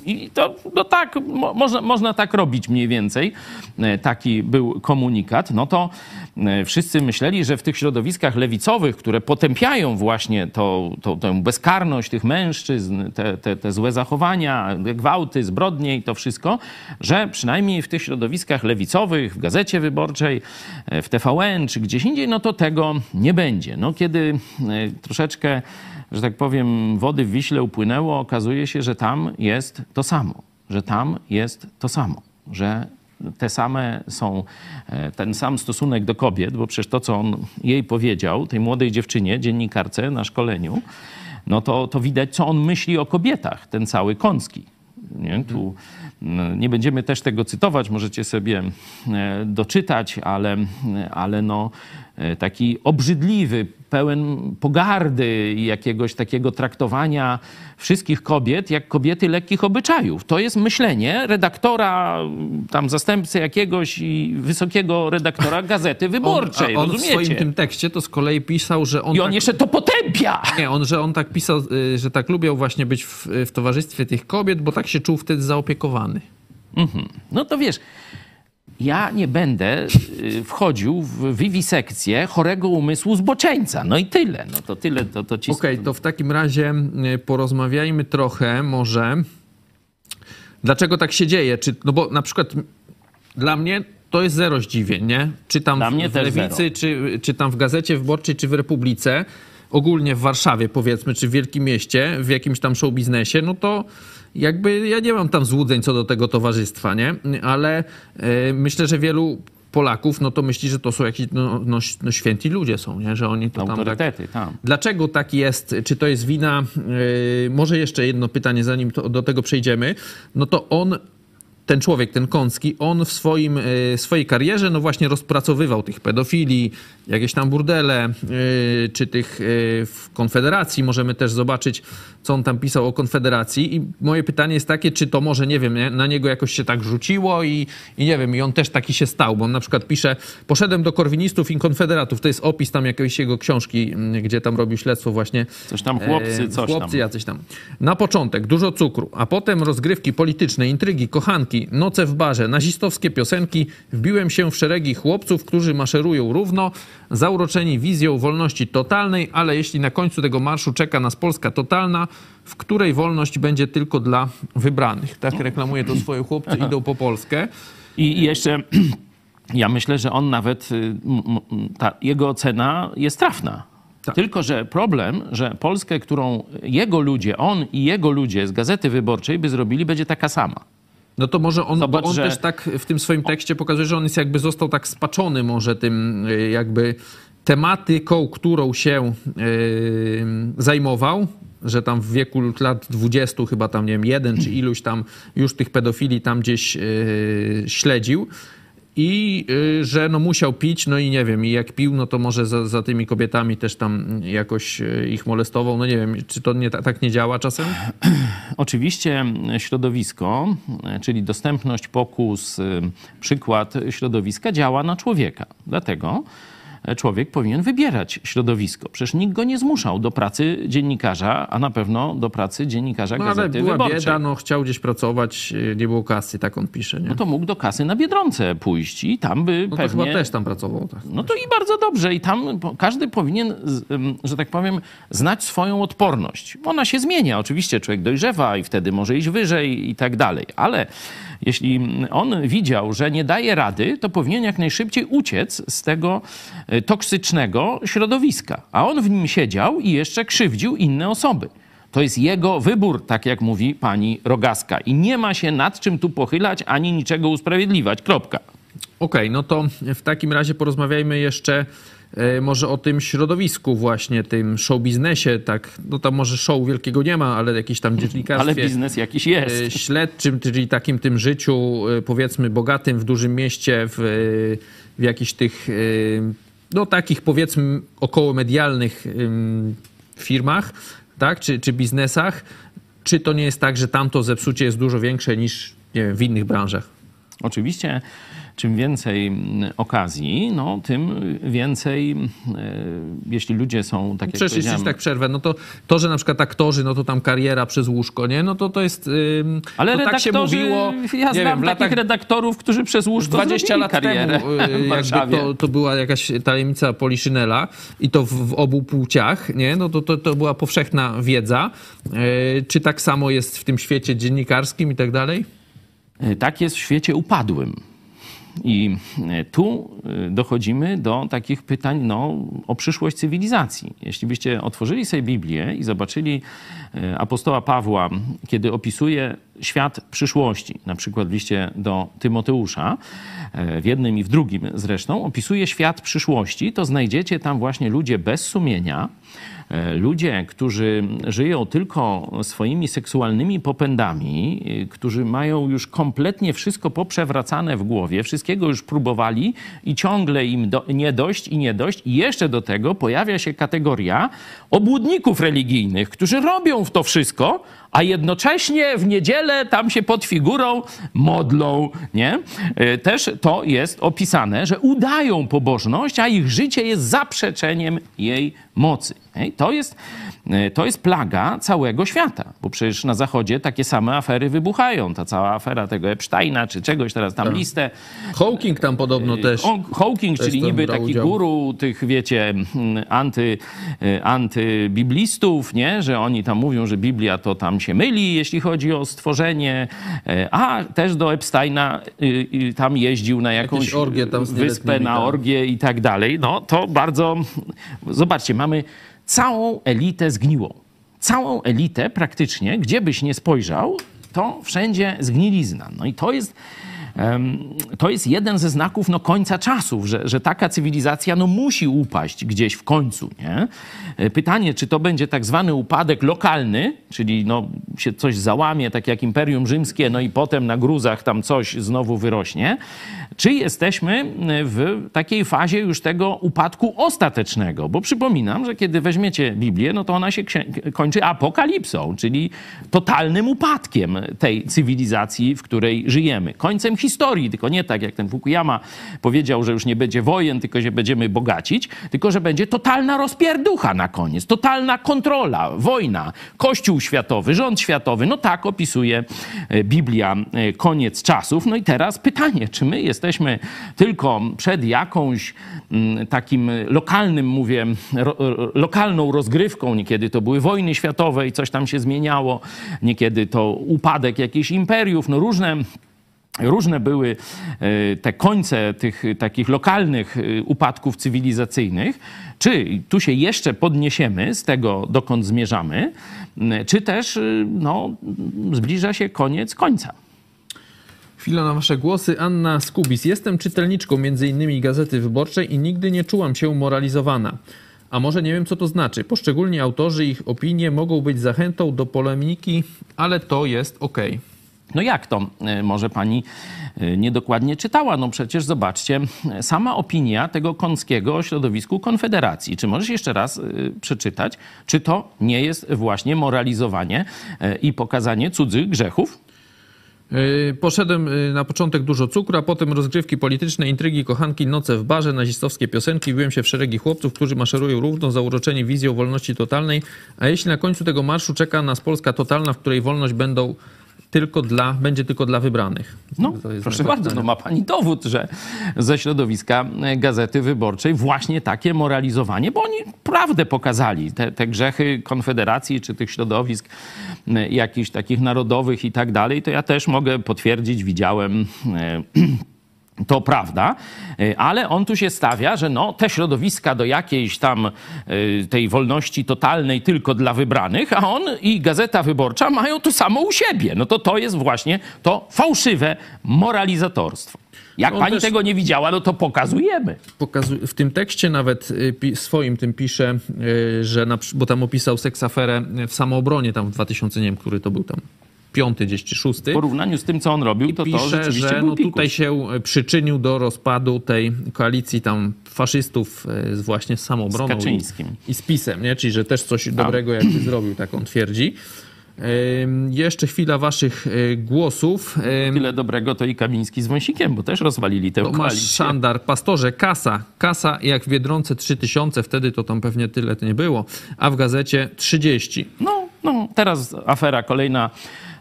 S3: i to no tak, mo, można, można tak robić mniej więcej. E, Taki był komunikat. No to e, wszyscy myśleli, że w tych środowiskach lewicowych, które potępiają właśnie to, to, tę bezkarność tych mężczyzn, te, te, te złe zachowania, gwałty, zbrodnie i to wszystko, że przynajmniej w tych środowiskach lewicowych, w Gazecie Wyborczej, e, w TVN czy gdzieś indziej, no to tego nie będzie. No kiedy troszeczkę, że tak powiem, wody w Wiśle upłynęło, okazuje się, że tam jest to samo, że tam jest to samo, że te same są, e, ten sam stosunek do kobiet, bo przecież to, co on jej powiedział, tej młodej dziewczynie, dziennikarce na szkoleniu, no to, to widać, co on myśli o kobietach, ten cały Kącki. Nie? Tu mm, nie będziemy też tego cytować, możecie sobie e, doczytać, ale, ale no, e, taki obrzydliwy, pełen pogardy i jakiegoś takiego traktowania wszystkich kobiet jak kobiety lekkich obyczajów. To jest myślenie redaktora, tam zastępcy jakiegoś i wysokiego redaktora Gazety Wyborczej,
S1: on, on w
S3: rozumiecie?
S1: swoim tym tekście to z kolei pisał, że on
S3: I on
S1: tak...
S3: jeszcze to potępia!
S1: Nie, on, że on tak pisał, y, że tak lubiał właśnie być w, w towarzystwie tych kobiet, bo tak się czuł wtedy zaopiekowany.
S3: No to wiesz, ja nie będę y, wchodził w wiwisekcję chorego umysłu zboczeńca. No i tyle. No to tyle, to, to ci...
S1: Okej, to w takim razie y, porozmawiajmy trochę może dlaczego tak się dzieje. Czy, no bo na przykład dla mnie to jest zero zdziwień, nie?
S3: Dla mnie
S1: w
S3: też
S1: Lewicy, czy, czy tam w Gazecie Wyborczej, czy w Republice, ogólnie w Warszawie powiedzmy, czy w wielkim mieście, w jakimś tam show biznesie, no to jakby ja nie mam tam złudzeń co do tego towarzystwa, nie? Ale e, myślę, że wielu Polaków, no to myśli, że to są jakieś no, no, no święci ludzie są, nie? Że oni to tam tak...
S3: Autorytety, tam.
S1: Dlaczego tak jest? Czy to jest wina? Yy, może jeszcze jedno pytanie, zanim to, do tego przejdziemy. No to on, ten człowiek, ten Kącki, on w swoim, yy, swojej karierze, no właśnie rozpracowywał tych pedofili, jakieś tam burdele, yy, czy tych yy, w Konfederacji. Możemy też zobaczyć, co on tam pisał o Konfederacji. I moje pytanie jest takie, czy to może, nie wiem, nie, na niego jakoś się tak rzuciło i, i nie wiem, i on też taki się stał, bo on na przykład pisze, poszedłem do korwinistów i konfederatów. To jest opis tam jakiejś jego książki, gdzie tam robił śledztwo właśnie.
S3: Coś tam chłopcy,
S1: E,
S3: coś
S1: chłopcy
S3: tam.
S1: jacyś tam. Na początek dużo cukru, a potem rozgrywki polityczne, intrygi, kochanki, noce w barze, nazistowskie piosenki. Wbiłem się w szeregi chłopców, którzy maszerują równo, zauroczeni wizją wolności totalnej, ale jeśli na końcu tego marszu czeka nas Polska totalna, w której wolność będzie tylko dla wybranych. Tak reklamuje to swoje chłopcy, idą po Polskę.
S3: I jeszcze ja myślę, że on nawet, y, ta jego ocena jest trafna.
S1: Tak.
S3: Tylko, że problem, że Polskę, którą jego ludzie, on i jego ludzie z Gazety Wyborczej by zrobili, będzie taka sama.
S1: No to może on,
S3: Zobacz,
S1: bo on
S3: że-
S1: też tak w tym swoim tekście pokazuje, że on jest jakby został tak spaczony może tym y, jakby tematyką, którą się y, zajmował, że tam w wieku lat 20 chyba tam, nie wiem, jeden czy iluś tam już tych pedofili tam gdzieś y, śledził. I y, że no musiał pić, no i nie wiem, i jak pił, no to może za, za tymi kobietami też tam jakoś ich molestował. No nie wiem, czy to nie, tak nie działa czasem?
S3: Oczywiście środowisko, czyli dostępność, pokus, przykład środowiska działa na człowieka. Dlatego człowiek powinien wybierać środowisko. Przecież nikt go nie zmuszał do pracy dziennikarza, a na pewno do pracy dziennikarza
S1: No ale
S3: Gazety
S1: była
S3: Wyborczej.
S1: bieda, no chciał gdzieś pracować, y, nie było kasy, tak on pisze, nie?
S3: No to mógł do kasy na Biedronce pójść i tam by
S1: No to
S3: pewnie...
S1: chyba też tam pracował, tak.
S3: No to i bardzo dobrze. I tam każdy powinien, że tak powiem, znać swoją odporność. Ona się zmienia. Oczywiście człowiek dojrzewa i wtedy może iść wyżej i tak dalej. Ale jeśli on widział, że nie daje rady, to powinien jak najszybciej uciec z tego y, toksycznego środowiska. A on w nim siedział i jeszcze krzywdził inne osoby. To jest jego wybór, tak jak mówi pani Rogaska. I nie ma się nad czym tu pochylać ani niczego usprawiedliwiać. Kropka.
S1: Okej, no to w takim razie porozmawiajmy jeszcze e, może o tym środowisku właśnie, tym show biznesie, tak, no tam może show wielkiego nie ma, ale jakiś tam dziennikarstwie.
S3: Ale biznes jakiś jest.
S1: e, śledczym, czyli takim tym życiu, e, powiedzmy, bogatym w dużym mieście, w, e, w jakichś tych, e, no takich powiedzmy około medialnych firmach, tak, czy, czy biznesach. Czy to nie jest tak, że tamto zepsucie jest dużo większe niż wiem, w innych branżach?
S3: Oczywiście, czym więcej mm, okazji, no, tym więcej, e, jeśli ludzie są, tak jak
S1: Przecież jeśli tak przerwę, no to to, że na przykład aktorzy, no to tam kariera przez łóżko, nie? No to to jest... Ym,
S3: ale
S1: to tak się mówiło,
S3: ja
S1: nie
S3: znam
S1: wiem,
S3: takich redaktorów, którzy przez łóżko
S1: 20
S3: zrobili
S1: lat
S3: karierę
S1: temu y, to, to była jakaś tajemnica Poliszynela i to w, w obu płciach, nie? No to, to, to była powszechna wiedza. E, Czy tak samo jest w tym świecie dziennikarskim i tak dalej?
S3: E, Tak jest w świecie upadłym. I e, tu e, dochodzimy do takich pytań no, o przyszłość cywilizacji. Jeśli byście otworzyli sobie Biblię i zobaczyli apostoła Pawła, kiedy opisuje świat przyszłości, na przykład w liście do Tymoteusza, e, w jednym i w drugim zresztą, opisuje świat przyszłości, to znajdziecie tam właśnie ludzie bez sumienia, E, Ludzie, którzy żyją tylko swoimi seksualnymi popędami, którzy mają już kompletnie wszystko poprzewracane w głowie, wszystkiego już próbowali i ciągle im do, nie dość i nie dość. I jeszcze do tego pojawia się kategoria obłudników religijnych, którzy robią to wszystko, a jednocześnie w niedzielę tam się pod figurą modlą, nie? E, Też to jest opisane, że udają pobożność, a ich życie jest zaprzeczeniem jej mocy. To jest, e, to jest plaga całego świata, bo przecież na Zachodzie takie same afery wybuchają. Ta cała afera tego Epsteina czy czegoś, teraz tam
S1: Tak.
S3: listę.
S1: Hawking tam podobno też.
S3: Hawk- Hawking,
S1: też
S3: czyli niby taki
S1: udział.
S3: guru tych, wiecie, anty, antybiblistów, nie? Że oni tam mówią, że Biblia to tam się myli, jeśli chodzi o stworzenie, e, a też do Epsteina y, y, tam jeździł na jakąś
S1: orgie tam
S3: wyspę, na
S1: tak.
S3: orgię i tak dalej. No to bardzo... Zobaczcie, mamy całą elitę zgniłą. Całą elitę praktycznie, gdzie byś nie spojrzał, to wszędzie zgnilizna. No i to jest... To jest jeden ze znaków no, końca czasów, że, że taka cywilizacja no, musi upaść gdzieś w końcu. Nie? E, Pytanie, czy to będzie tak zwany upadek lokalny, czyli no, się coś załamie, tak jak Imperium Rzymskie, no i potem na gruzach tam coś znowu wyrośnie, czy jesteśmy w takiej fazie już tego upadku ostatecznego? Bo przypominam, że kiedy weźmiecie Biblię, no to ona się kończy apokalipsą, czyli totalnym upadkiem tej cywilizacji, w której żyjemy. Końcem tylko nie tak jak ten Fukuyama powiedział, że już nie będzie wojen, tylko się będziemy bogacić, tylko że będzie totalna rozpierducha na koniec, totalna kontrola, wojna, kościół światowy, rząd światowy. No tak opisuje e, Biblia e, koniec czasów. No i teraz pytanie, czy my jesteśmy tylko przed jakąś mm, takim lokalnym, mówię, lokalną rozgrywką, niekiedy to były wojny światowe i coś tam się zmieniało, niekiedy to upadek jakichś imperiów, no różne Różne były e, te końce tych takich lokalnych e, upadków cywilizacyjnych. Czy tu się jeszcze podniesiemy z tego, dokąd zmierzamy, m, czy też e, no, zbliża się koniec końca.
S1: Chwila na wasze głosy. Anna Skubis. Jestem czytelniczką m.in. Gazety Wyborczej i nigdy nie czułam się moralizowana. A może nie wiem, co to znaczy. Poszczególni autorzy, ich opinie mogą być zachętą do polemiki, ale to jest okej.
S3: No jak to e, może pani e, niedokładnie czytała? No przecież zobaczcie, sama opinia tego Kąckiego o środowisku Konfederacji. Czy możesz jeszcze raz e, przeczytać, czy to nie jest właśnie moralizowanie i pokazanie cudzych grzechów?
S1: Poszedłem na początek dużo cukru, a potem rozgrywki polityczne, intrygi, kochanki, noce w barze, nazistowskie piosenki. Wbiłem się w szeregi chłopców, którzy maszerują równo, zauroczeni wizją wolności totalnej. A jeśli na końcu tego marszu czeka nas Polska totalna, w której wolność będą tylko dla, będzie tylko dla wybranych.
S3: No, proszę bardzo, no ma pani dowód, że ze środowiska e, Gazety Wyborczej właśnie takie moralizowanie, bo oni prawdę pokazali, te, te grzechy Konfederacji czy tych środowisk e, jakichś takich narodowych i tak dalej, to ja też mogę potwierdzić, widziałem... To prawda, e, ale on tu się stawia, że no, te środowiska do jakiejś tam e, tej wolności totalnej tylko dla wybranych, a on i Gazeta Wyborcza mają to samo u siebie. No to to jest właśnie to fałszywe moralizatorstwo. Jak
S1: On
S3: pani tego nie widziała, no to pokazujemy.
S1: Pokazu- w tym tekście nawet y, swoim tym pisze, y, że na, bo tam opisał seksaferę w samoobronie tam w 2000, nie wiem, który to był tam piąty gdzieś czy szósty.
S3: W porównaniu z tym, co on robił, to to
S1: pisze,
S3: rzeczywiście
S1: że
S3: był
S1: no tutaj się e, przyczynił do rozpadu tej koalicji tam faszystów e, z właśnie z samoobroną
S3: Z Kaczyńskim.
S1: I, i z PiSem, nie? czyli że też coś dobrego jakby zrobił, tak on twierdzi. Jeszcze chwila waszych e, głosów.
S3: Tyle dobrego to i Kamiński z Wąsikiem, bo też rozwalili tę
S1: Tomasz
S3: koalicję.
S1: Szandar, pastorze, kasa. Kasa jak w Biedronce 3000, wtedy to tam pewnie tyle to nie było, a w gazecie 30.
S3: No, no, teraz afera kolejna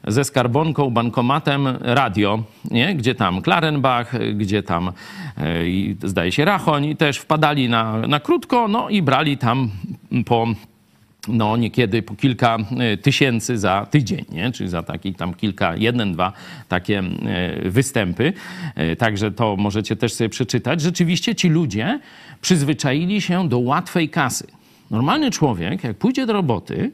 S3: ze skarbonką, bankomatem, radio, nie? gdzie tam Klarenbach, gdzie tam e, i zdaje się Rachoń też wpadali na, na krótko, no i brali tam po no niekiedy po kilka e, tysięcy za tydzień, nie? czyli za taki tam kilka, jeden, dwa takie e, występy. Także to możecie też sobie przeczytać. Rzeczywiście ci ludzie przyzwyczaili się do łatwej kasy. Normalny człowiek, jak pójdzie do roboty,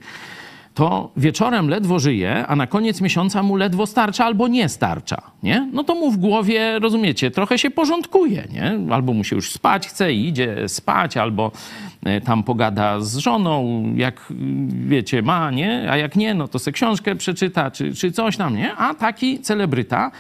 S3: to wieczorem ledwo żyje, a na koniec miesiąca mu ledwo starcza albo nie starcza, nie? No to mu w głowie, rozumiecie, trochę się porządkuje, nie? Albo mu się już spać chce i idzie spać, albo e, tam pogada z żoną, jak wiecie, ma, nie? A jak nie, no to se książkę przeczyta, czy, czy coś tam, nie? A taki celebryta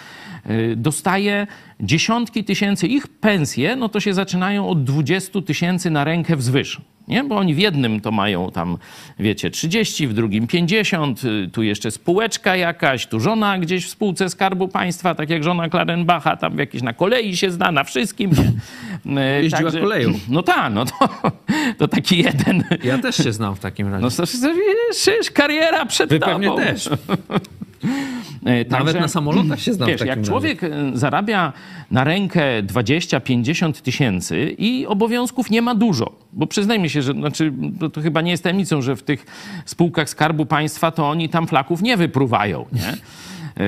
S3: y, dostaje dziesiątki tysięcy. Ich pensje, no to się zaczynają od 20 tysięcy na rękę wzwyż. Nie? Bo oni w jednym to mają tam, wiecie, 30, w drugim 50, y, tu jeszcze spółeczka jakaś, tu żona gdzieś w spółce Skarbu Państwa, tak jak żona Klarenbacha, tam jakieś na kolei się zna, na wszystkim. Y,
S1: Jeździła koleją.
S3: No tak, no to, to taki jeden.
S1: Ja też się znam w takim razie.
S3: No to wiesz, kariera przed
S1: Wy
S3: tobą.
S1: pewnie też.
S3: E,
S1: Nawet na samolotach się znam
S3: Wiesz, jak
S1: razie.
S3: człowiek e, zarabia na rękę 20-50 tysięcy i obowiązków nie ma dużo, bo przyznajmy się, że znaczy, to, to chyba nie jest tajemnicą, że w tych spółkach Skarbu Państwa to oni tam flaków nie wypruwają, nie? E,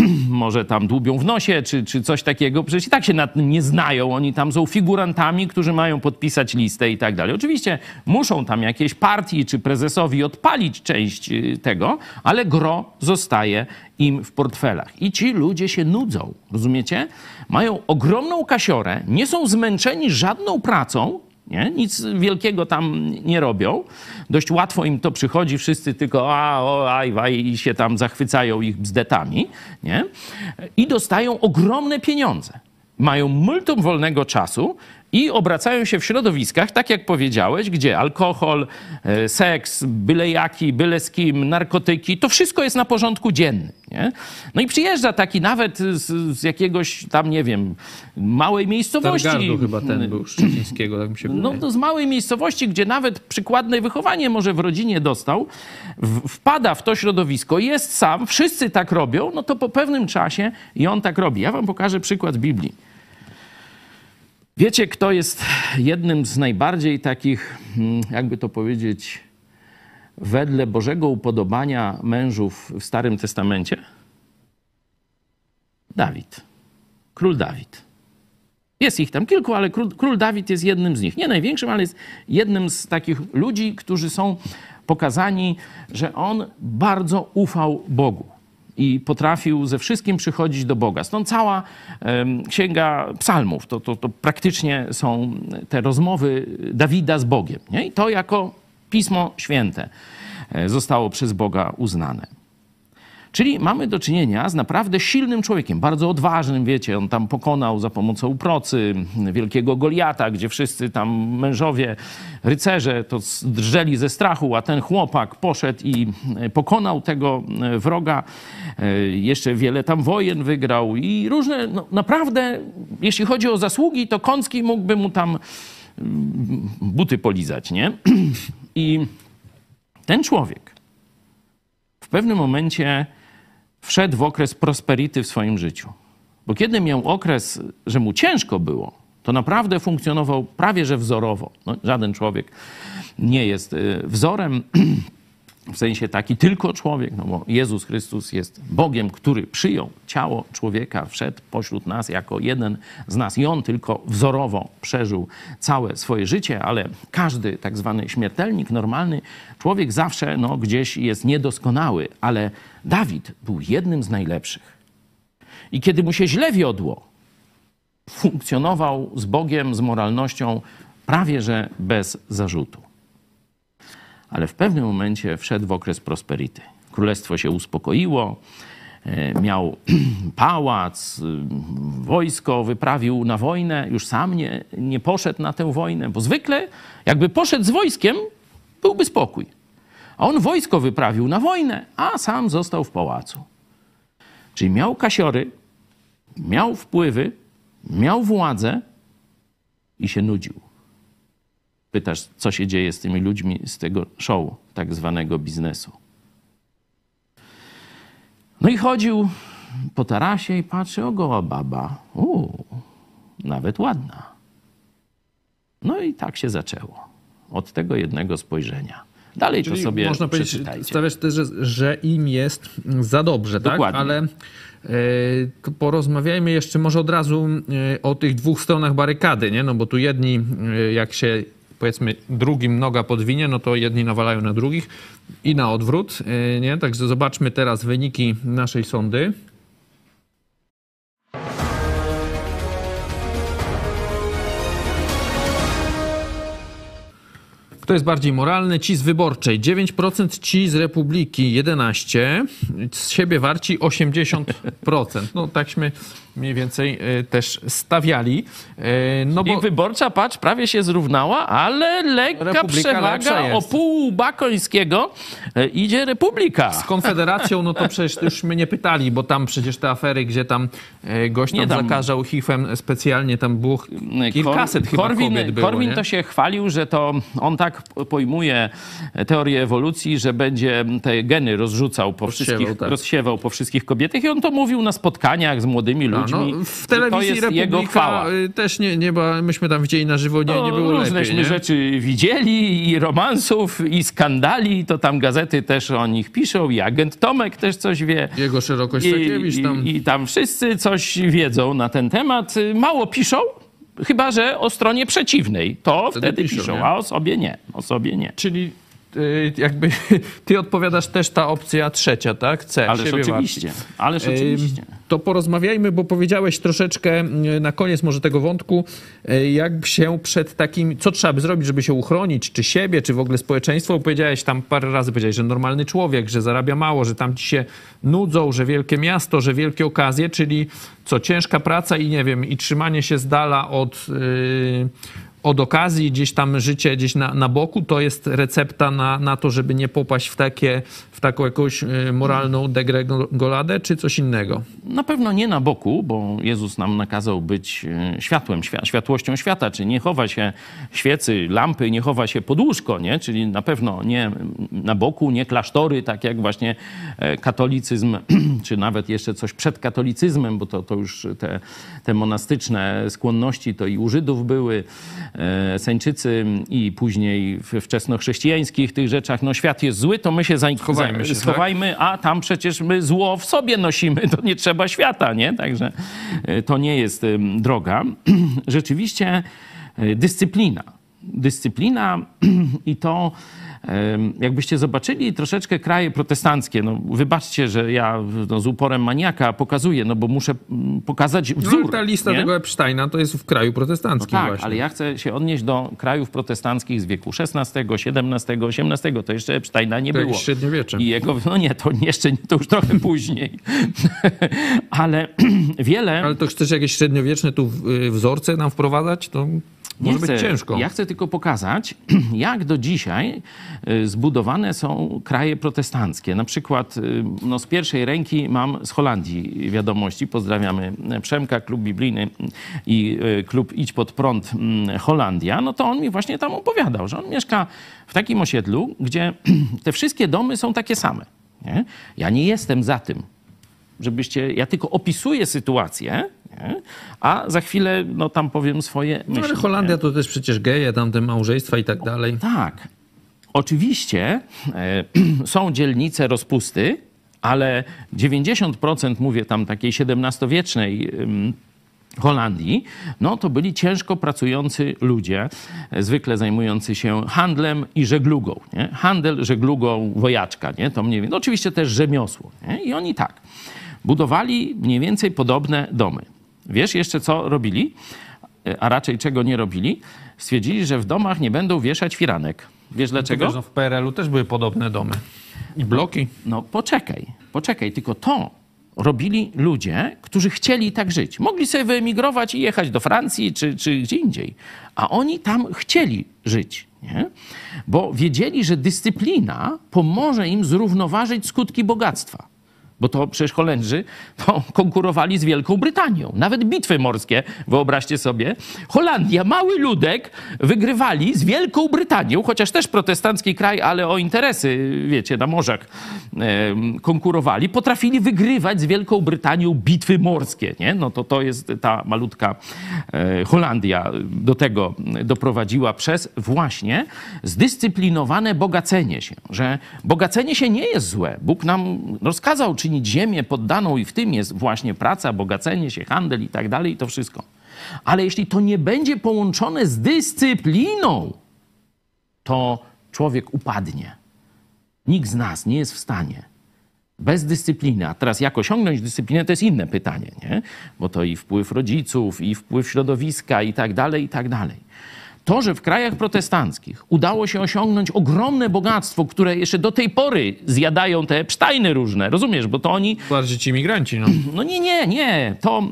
S3: może tam dłubią w nosie, czy, czy coś takiego. Przecież i tak się nad tym nie znają. Oni tam są figurantami, którzy mają podpisać listę i tak dalej. Oczywiście muszą tam jakieś partii czy prezesowi odpalić część y, tego, ale gro zostaje im w portfelach. I ci ludzie się nudzą, rozumiecie? Mają ogromną kasiorę, nie są zmęczeni żadną pracą, nie? Nic wielkiego tam nie robią. Dość łatwo im to przychodzi, wszyscy tylko a, o, aj, i się tam zachwycają ich bzdetami, nie? I dostają ogromne pieniądze. Mają multum wolnego czasu i obracają się w środowiskach, tak jak powiedziałeś, gdzie alkohol, e, seks, byle jaki, byle z kim, narkotyki, to wszystko jest na porządku dziennym. Nie? No i przyjeżdża taki nawet z, z jakiegoś tam, nie wiem, małej miejscowości.
S1: Stargardu chyba ten był, Szczecińskiego, tak mi się
S3: No
S1: wydaje.
S3: to z małej miejscowości, gdzie nawet przykładne wychowanie może w rodzinie dostał, w, wpada w to środowisko, jest sam, wszyscy tak robią, no to po pewnym czasie i on tak robi. Ja wam pokażę przykład z Biblii. Wiecie, kto jest jednym z najbardziej takich, mm, jakby to powiedzieć, wedle Bożego upodobania mężów w Starym Testamencie? Dawid. Król Dawid. Jest ich tam kilku, ale król, król Dawid jest jednym z nich. Nie największym, ale jest jednym z takich ludzi, którzy są pokazani, że on bardzo ufał Bogu i potrafił ze wszystkim przychodzić do Boga. Stąd cała księga psalmów, to, to, to praktycznie są te rozmowy Dawida z Bogiem. Nie? I to jako Pismo Święte e, zostało przez Boga uznane. Czyli mamy do czynienia z naprawdę silnym człowiekiem, bardzo odważnym, wiecie, on tam pokonał za pomocą procy wielkiego Goliata, gdzie wszyscy tam mężowie, rycerze to drżeli ze strachu, a ten chłopak poszedł i pokonał tego wroga. E, Jeszcze wiele tam wojen wygrał i różne, no naprawdę, jeśli chodzi o zasługi, to Kącki mógłby mu tam mm, buty polizać, nie? I ten człowiek w pewnym momencie wszedł w okres prosperity w swoim życiu. Bo kiedy miał okres, że mu ciężko było, to naprawdę funkcjonował prawie że wzorowo. No, żaden człowiek nie jest y, wzorem, w sensie taki tylko człowiek, no bo Jezus Chrystus jest Bogiem, który przyjął ciało człowieka, wszedł pośród nas jako jeden z nas i on tylko wzorowo przeżył całe swoje życie, ale każdy tak zwany śmiertelnik, normalny człowiek zawsze no, gdzieś jest niedoskonały, ale Dawid był jednym z najlepszych. I kiedy mu się źle wiodło, funkcjonował z Bogiem, z moralnością prawie że bez zarzutu ale w pewnym momencie wszedł w okres prosperity. Królestwo się uspokoiło, e, miał pałac, y, wojsko, wyprawił na wojnę, już sam nie, nie poszedł na tę wojnę, bo zwykle jakby poszedł z wojskiem, byłby spokój. On wojsko wyprawił na wojnę, a sam został w pałacu. Czyli miał kasiory, miał wpływy, miał władzę i się nudził pytasz, co się dzieje z tymi ludźmi z tego show, tak zwanego biznesu. No i chodził po tarasie i patrzy, o goła baba. Uuu, nawet ładna. No i tak się zaczęło. Od tego jednego spojrzenia. Dalej to
S1: Czyli
S3: sobie
S1: można powiedzieć, stawiasz też, że, że im jest za dobrze,
S3: Dokładnie.
S1: tak? Ale e, to porozmawiajmy jeszcze może od razu e, o tych dwóch stronach barykady, nie? No bo tu jedni, e, jak się powiedzmy drugim noga podwinie, no to jedni nawalają na drugich i na odwrót, nie? Także zobaczmy teraz wyniki naszej sądy. Kto jest bardziej moralny? Ci z Wyborczej 9%, ci z Republiki 11%, z siebie warci 80%. No takśmy mniej więcej e, też stawiali. E, No
S3: I
S1: bo
S3: wyborcza, patrz, prawie się zrównała, ale lekka
S1: Republika
S3: przewaga o pół Bakońskiego e, idzie Republika.
S1: z Konfederacją, no to przecież już mnie nie pytali, bo tam przecież te afery, gdzie tam gość tam,
S3: Nie, tam-
S1: zakażał HIV-em specjalnie, tam było kilkaset chyba
S3: Korwin,
S1: kobiet było,
S3: Korwin
S1: nie?
S3: to się chwalił, że to on tak pojmuje teorię ewolucji, że będzie te geny rozrzucał po
S1: Rozsiewał,
S3: wszystkich,
S1: tak.
S3: rozsiewał po wszystkich kobietach i on to mówił na spotkaniach z młodymi
S1: A,
S3: ludźmi.
S1: no, w telewizji
S3: to jest jego
S1: Republika
S3: chwała.
S1: y, też nie, nie była, myśmy tam widzieli na żywo, nie, nie
S3: No,
S1: było
S3: Różneśmy
S1: lepiej, nie?
S3: rzeczy widzieli i romansów, i skandali, to tam gazety też o nich piszą, i agent Tomek też coś wie.
S1: Jego szerokość
S3: I,
S1: tam...
S3: i, I tam wszyscy coś wiedzą na ten temat. Mało piszą, chyba że o stronie przeciwnej. To
S1: Wtedy
S3: wtedy,
S1: piszą,
S3: piszą, a o sobie nie. O sobie nie.
S1: Czyli jakby ty odpowiadasz też ta opcja trzecia, tak? C.
S3: Ależ oczywiście. Ależ
S1: Ym,
S3: oczywiście.
S1: To porozmawiajmy, bo powiedziałeś troszeczkę y, na koniec może tego wątku, y, jak się przed takim, co trzeba by zrobić, żeby się uchronić, czy siebie, czy w ogóle społeczeństwo. Powiedziałeś tam parę razy, powiedziałeś, że normalny człowiek, że zarabia mało, że tam ci się nudzą, że wielkie miasto, że wielkie okazje, czyli co, ciężka praca i nie wiem, i trzymanie się z dala od... y, od okazji, gdzieś tam życie gdzieś na, na boku, to jest recepta na, na to, żeby nie popaść w, takie, w taką jakąś y, moralną degregoladę, czy coś innego?
S3: Na pewno nie na boku, bo Jezus nam nakazał być e, światłem, świa- światłością świata, czy nie chowa się świecy, lampy, nie chowa się pod łóżko, nie? czyli na pewno nie na boku, nie klasztory, tak jak właśnie e, katolicyzm, czy nawet jeszcze coś przed katolicyzmem, bo to, to już te, te monastyczne skłonności to i u Żydów były, Seńczycy i później w wczesnochrześcijańskich tych rzeczach, no świat jest zły, to my się, za,
S1: Schowajmy się,
S3: schowajmy, a tam przecież my zło w sobie nosimy, to nie trzeba świata, nie? Także e, to nie jest droga. Rzeczywiście e, dyscyplina. Dyscyplina i to jakbyście zobaczyli troszeczkę kraje protestanckie, no wybaczcie, że ja no, z uporem maniaka pokazuję, no bo muszę mm, pokazać
S1: No,
S3: wzór.
S1: ta lista
S3: nie?
S1: tego Epsteina to jest w kraju
S3: No
S1: protestanckim
S3: tak,
S1: właśnie.
S3: ale ja chcę się odnieść do krajów protestanckich z wieku XVI, XVII, XVIII. To jeszcze Epsteina nie
S1: To
S3: było.
S1: średniowiecze.
S3: I jego, no nie, to jeszcze to już trochę później. ale wiele...
S1: Ale to chcesz jakieś średniowieczne tu y, wzorce nam wprowadzać? To
S3: Nie
S1: może
S3: chcę,
S1: być ciężko.
S3: Ja chcę tylko pokazać, jak do dzisiaj y, zbudowane są kraje protestanckie. Na przykład y, no, z pierwszej ręki mam z Holandii wiadomości. Pozdrawiamy Przemka, klub biblijny i y, klub Idź Pod Prąd mm, Holandia. No to on mi właśnie tam opowiadał, że on mieszka w takim osiedlu, gdzie te wszystkie domy są takie same. Nie? Ja nie jestem za tym, żebyście, ja tylko opisuję sytuację, nie? a za chwilę no, tam powiem swoje
S1: No,
S3: myśli.
S1: ale Holandia to też przecież geje, tam te małżeństwa i tak dalej.
S3: Tak. Oczywiście e, są dzielnice rozpusty, ale 90% mówię tam takiej XVII-wiecznej Holandii, no to byli ciężko pracujący ludzie, e, zwykle zajmujący się handlem i żeglugą. Nie? Handel, żeglugą, wojaczka, nie? to mniej więcej. No, oczywiście też rzemiosło. Nie? I oni tak, budowali mniej więcej podobne domy. Wiesz jeszcze, co robili? E, A raczej czego nie robili? Stwierdzili, że w domach nie będą wieszać firanek. Wiesz dlaczego?
S1: Wiesz, no, w PRL-u też były podobne domy. I bloki.
S3: No poczekaj, poczekaj, tylko to robili ludzie, którzy chcieli tak żyć. Mogli sobie wyemigrować i jechać do Francji czy, czy gdzie indziej, a oni tam chcieli żyć. Nie? Bo wiedzieli, że dyscyplina pomoże im zrównoważyć skutki bogactwa. Bo to przecież Holendrzy to konkurowali z Wielką Brytanią. Nawet bitwy morskie, wyobraźcie sobie. Holandia, mały ludek, wygrywali z Wielką Brytanią, chociaż też protestancki kraj, ale o interesy, wiecie, na morzach konkurowali. Potrafili wygrywać z Wielką Brytanią bitwy morskie. Nie? No to to jest ta malutka e, Holandia do tego doprowadziła przez właśnie zdyscyplinowane bogacenie się. Że bogacenie się nie jest złe. Bóg nam rozkazał czynić ziemię poddaną i w tym jest właśnie praca, bogacenie się, handel i tak dalej i to wszystko. Ale jeśli to nie będzie połączone z dyscypliną, to człowiek upadnie. Nikt z nas nie jest w stanie bez dyscypliny. A teraz jak osiągnąć dyscyplinę, to jest inne pytanie, nie? Bo to i wpływ rodziców, i wpływ środowiska, i tak dalej, i tak dalej. To, że w krajach protestanckich udało się osiągnąć ogromne bogactwo, które jeszcze do tej pory zjadają te Epsteiny różne, rozumiesz? Bo to oni...
S1: Bardziej ci imigranci, no.
S3: No nie, nie, nie. To,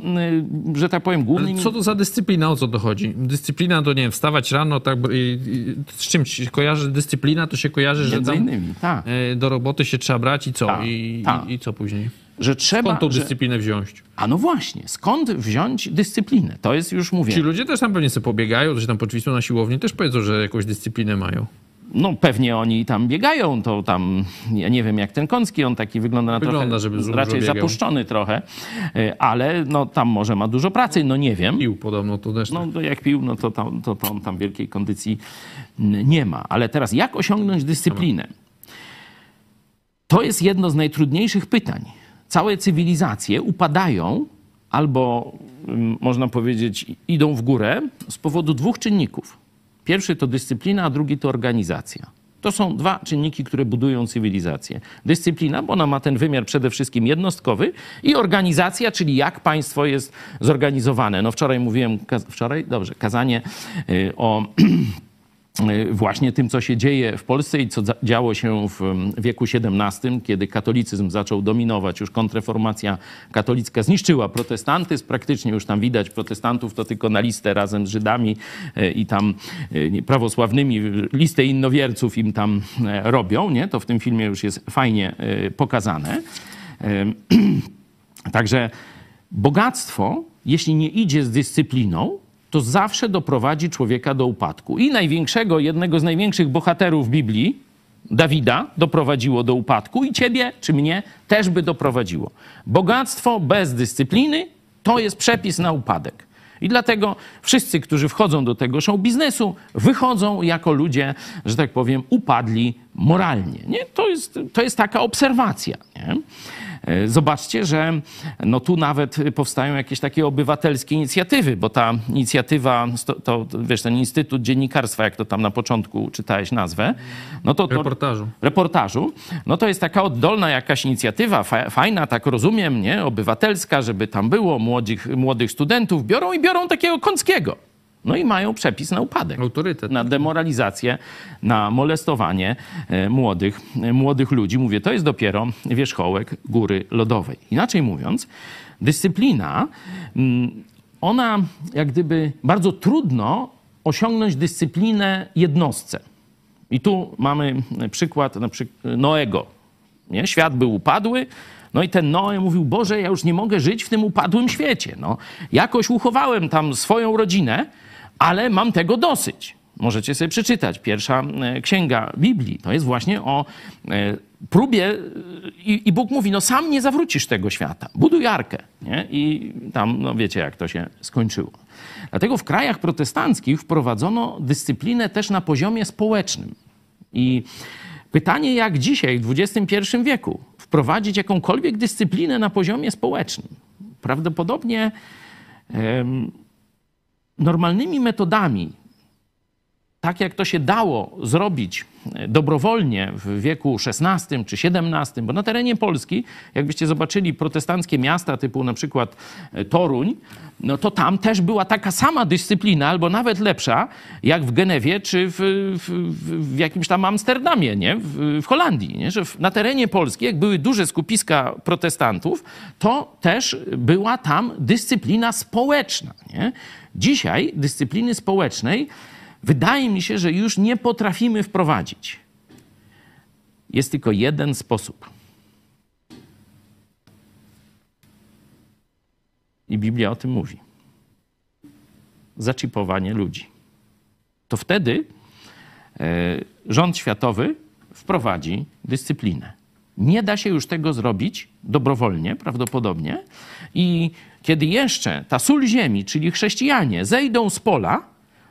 S3: y, że tak powiem, głównymi...
S1: Co to za dyscyplina? O co to chodzi? Dyscyplina to, nie wiem, wstawać rano, tak, i, i, z czym się kojarzy dyscyplina? To się kojarzy, że
S3: Między innymi, tak.
S1: e, do roboty się trzeba brać i co?
S3: Tak,
S1: I,
S3: tak.
S1: i, I co później?
S3: Że trzeba...
S1: Skąd tą
S3: że...
S1: dyscyplinę wziąć?
S3: A no właśnie, skąd wziąć dyscyplinę? To jest już, mówię...
S1: Ci ludzie też tam pewnie sobie pobiegają, się tam poćwiczą na siłowni, też powiedzą, że jakąś dyscyplinę mają.
S3: No pewnie oni tam biegają, to tam, ja nie wiem jak ten Koński, on taki wygląda na
S1: Wygląda,
S3: trochę, raczej
S1: biegał.
S3: zapuszczony trochę, y, ale no tam może ma dużo pracy, no nie wiem.
S1: Pił podobno to też.
S3: No to jak pił, no to, tam, to, to on tam wielkiej kondycji nie ma. Ale teraz jak osiągnąć dyscyplinę? To jest jedno z najtrudniejszych pytań. Całe cywilizacje upadają albo, mm, można powiedzieć, idą w górę z powodu dwóch czynników. Pierwszy to dyscyplina, a drugi to organizacja. To są dwa czynniki, które budują cywilizację. Dyscyplina, bo ona ma ten wymiar przede wszystkim jednostkowy i organizacja, czyli jak państwo jest zorganizowane. No wczoraj mówiłem, wczoraj, dobrze, kazanie y, o właśnie tym, co się dzieje w Polsce i co działo się w mm, wieku XVII, kiedy katolicyzm zaczął dominować, już kontrreformacja katolicka zniszczyła protestantyzm, praktycznie już tam widać protestantów to tylko na listę razem z Żydami y, i tam y, prawosławnymi, y, listę innowierców im tam y, robią, nie? To w tym filmie już jest fajnie y, pokazane. Y, Także bogactwo, jeśli nie idzie z dyscypliną, to zawsze doprowadzi człowieka do upadku. I największego, jednego z największych bohaterów Biblii, Dawida, doprowadziło do upadku, i ciebie czy mnie też by doprowadziło. Bogactwo bez dyscypliny to jest przepis na upadek. I dlatego wszyscy, którzy wchodzą do tego show biznesu, wychodzą jako ludzie, że tak powiem, upadli moralnie. Nie? To, jest, to jest taka obserwacja. Nie? E, Zobaczcie, że no tu nawet powstają jakieś takie obywatelskie inicjatywy, bo ta inicjatywa, to, to wiesz, ten Instytut Dziennikarstwa, jak to tam na początku czytałeś nazwę, no to, to
S1: Reportażu.
S3: reportażu, no to jest taka oddolna jakaś inicjatywa, fa- fajna, tak rozumiem, nie, obywatelska, żeby tam było młodych, młodych studentów, biorą i biorą takiego Kąckiego. No i mają przepis na upadek
S1: Autorytet.
S3: na demoralizację, na molestowanie e, młodych, e, młodych ludzi. Mówię, to jest dopiero wierzchołek góry lodowej. Inaczej mówiąc, dyscyplina, mm, ona jak gdyby bardzo trudno osiągnąć dyscyplinę jednostce. I tu mamy przykład na przykład Noego. Nie? Świat był upadły, no i ten Noe mówił, Boże, ja już nie mogę żyć w tym upadłym świecie. No, jakoś uchowałem tam swoją rodzinę, ale mam tego dosyć. Możecie sobie przeczytać. Pierwsza e, księga Biblii to jest właśnie o e, próbie e, i, Bóg mówi, no sam nie zawrócisz tego świata. Buduj arkę. Nie? I tam, no wiecie, jak to się skończyło. Dlatego w krajach protestanckich wprowadzono dyscyplinę też na poziomie społecznym. I pytanie, jak dzisiaj, w XXI wieku, wprowadzić jakąkolwiek dyscyplinę na poziomie społecznym? Prawdopodobnie em, normalnymi metodami, tak jak to się dało zrobić e, dobrowolnie w wieku XVI czy XVII, bo na terenie Polski, jakbyście zobaczyli protestanckie miasta typu na przykład e, Toruń, no to tam też była taka sama dyscyplina, albo nawet lepsza, jak w Genewie czy w, w, w- jakimś tam Amsterdamie, nie? W, w Holandii. Nie? Że na terenie Polski, jak były duże skupiska protestantów, to też była tam dyscyplina społeczna. Nie? Dzisiaj dyscypliny społecznej wydaje mi się, że już nie potrafimy wprowadzić. Jest tylko jeden sposób. I Biblia o tym mówi. Zaczipowanie ludzi. To wtedy e, rząd światowy wprowadzi dyscyplinę. Nie da się już tego zrobić dobrowolnie, prawdopodobnie. I kiedy jeszcze ta sól ziemi, czyli chrześcijanie, zejdą z pola,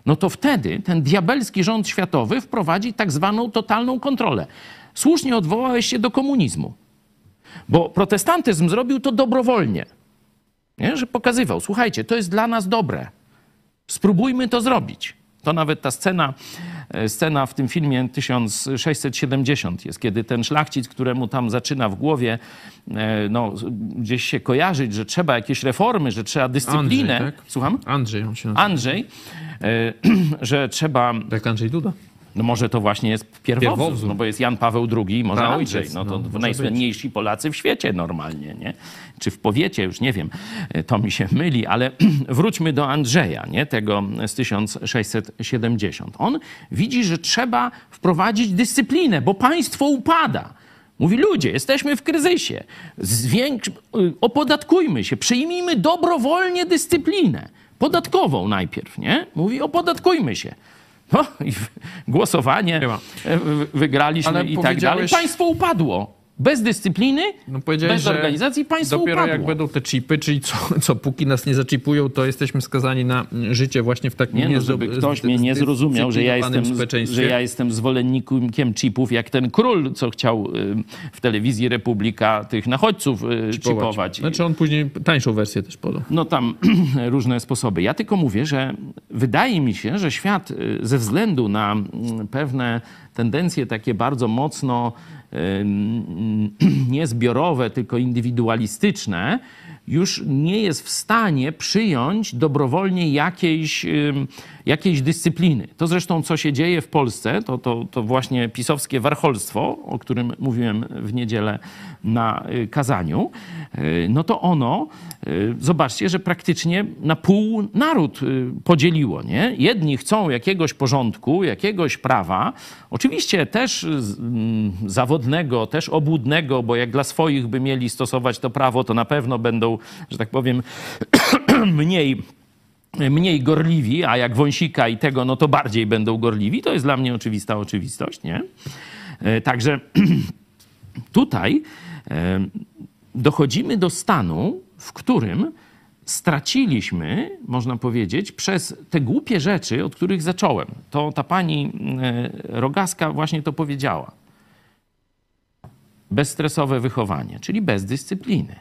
S3: no to wtedy ten diabelski rząd światowy wprowadzi tak zwaną totalną kontrolę. Słusznie odwołałeś się do komunizmu, bo protestantyzm zrobił to dobrowolnie. Nie? Że pokazywał, słuchajcie, to jest dla nas dobre. Spróbujmy to zrobić. To nawet ta scena scena w tym filmie 1670 jest, kiedy ten szlachcic, któremu tam zaczyna w głowie e, no, gdzieś się kojarzyć, że trzeba jakieś reformy, że trzeba dyscyplinę.
S1: Andrzej, tak?
S3: Słucham?
S1: Andrzej on się nazywa.
S3: Andrzej, e, że trzeba
S1: Jak Andrzej Duda.
S3: No może to właśnie jest pierwowzór,
S1: Pierwowzór.
S3: no bo jest Jan Paweł II, może
S1: Praojciec,
S3: Andrzej, no to
S1: no,
S3: najsłynniejsi Polacy w świecie normalnie, nie? Czy w powiecie, już nie wiem, to mi się myli, ale wróćmy do Andrzeja, nie? Tego z 1670. On widzi, że trzeba wprowadzić dyscyplinę, bo państwo upada. Mówi, ludzie, jesteśmy w kryzysie. Y, Opodatkujmy się, przyjmijmy dobrowolnie dyscyplinę. Podatkową najpierw, nie? Mówi, opodatkujmy się. No i głosowanie e, wygraliśmy
S1: Ale
S3: i tak dalej. Państwo upadło. Bez dyscypliny,
S1: No
S3: bez organizacji państwo
S1: Dopiero
S3: upadło.
S1: jak będą te chipy, czyli co, co póki nas nie zaczipują, to jesteśmy skazani na życie właśnie w takim
S3: Nie, no, żeby ktoś mnie nie zrozumiał, że ja, jestem, że ja jestem zwolennikiem chipów, jak ten król, co chciał y, w telewizji Republika tych nachodźców y, chipować.
S1: Znaczy on później tańszą wersję też podał.
S3: No tam różne sposoby. Ja tylko mówię, że wydaje mi się, że świat y, ze względu na mm, pewne tendencje takie bardzo mocno nie zbiorowe, tylko indywidualistyczne, już nie jest w stanie przyjąć dobrowolnie jakiejś, jakiejś dyscypliny. To zresztą, co się dzieje w Polsce, to, to, to właśnie pisowskie warcholstwo, o którym mówiłem w niedzielę na y, kazaniu, y, no to ono, y, zobaczcie, że praktycznie na pół naród podzieliło. Nie? Jedni chcą jakiegoś porządku, jakiegoś prawa, oczywiście też mm, zawodnego, też obłudnego, bo jak dla swoich by mieli stosować to prawo, to na pewno będą, że tak powiem, mniej mniej gorliwi, a jak wąsika i tego, no to bardziej będą gorliwi. To jest dla mnie oczywista oczywistość, nie? E, Także tutaj e, dochodzimy do stanu, w którym straciliśmy, można powiedzieć, przez te głupie rzeczy, od których zacząłem. To ta pani e, Rogaska właśnie to powiedziała. Bezstresowe wychowanie, czyli bez dyscypliny.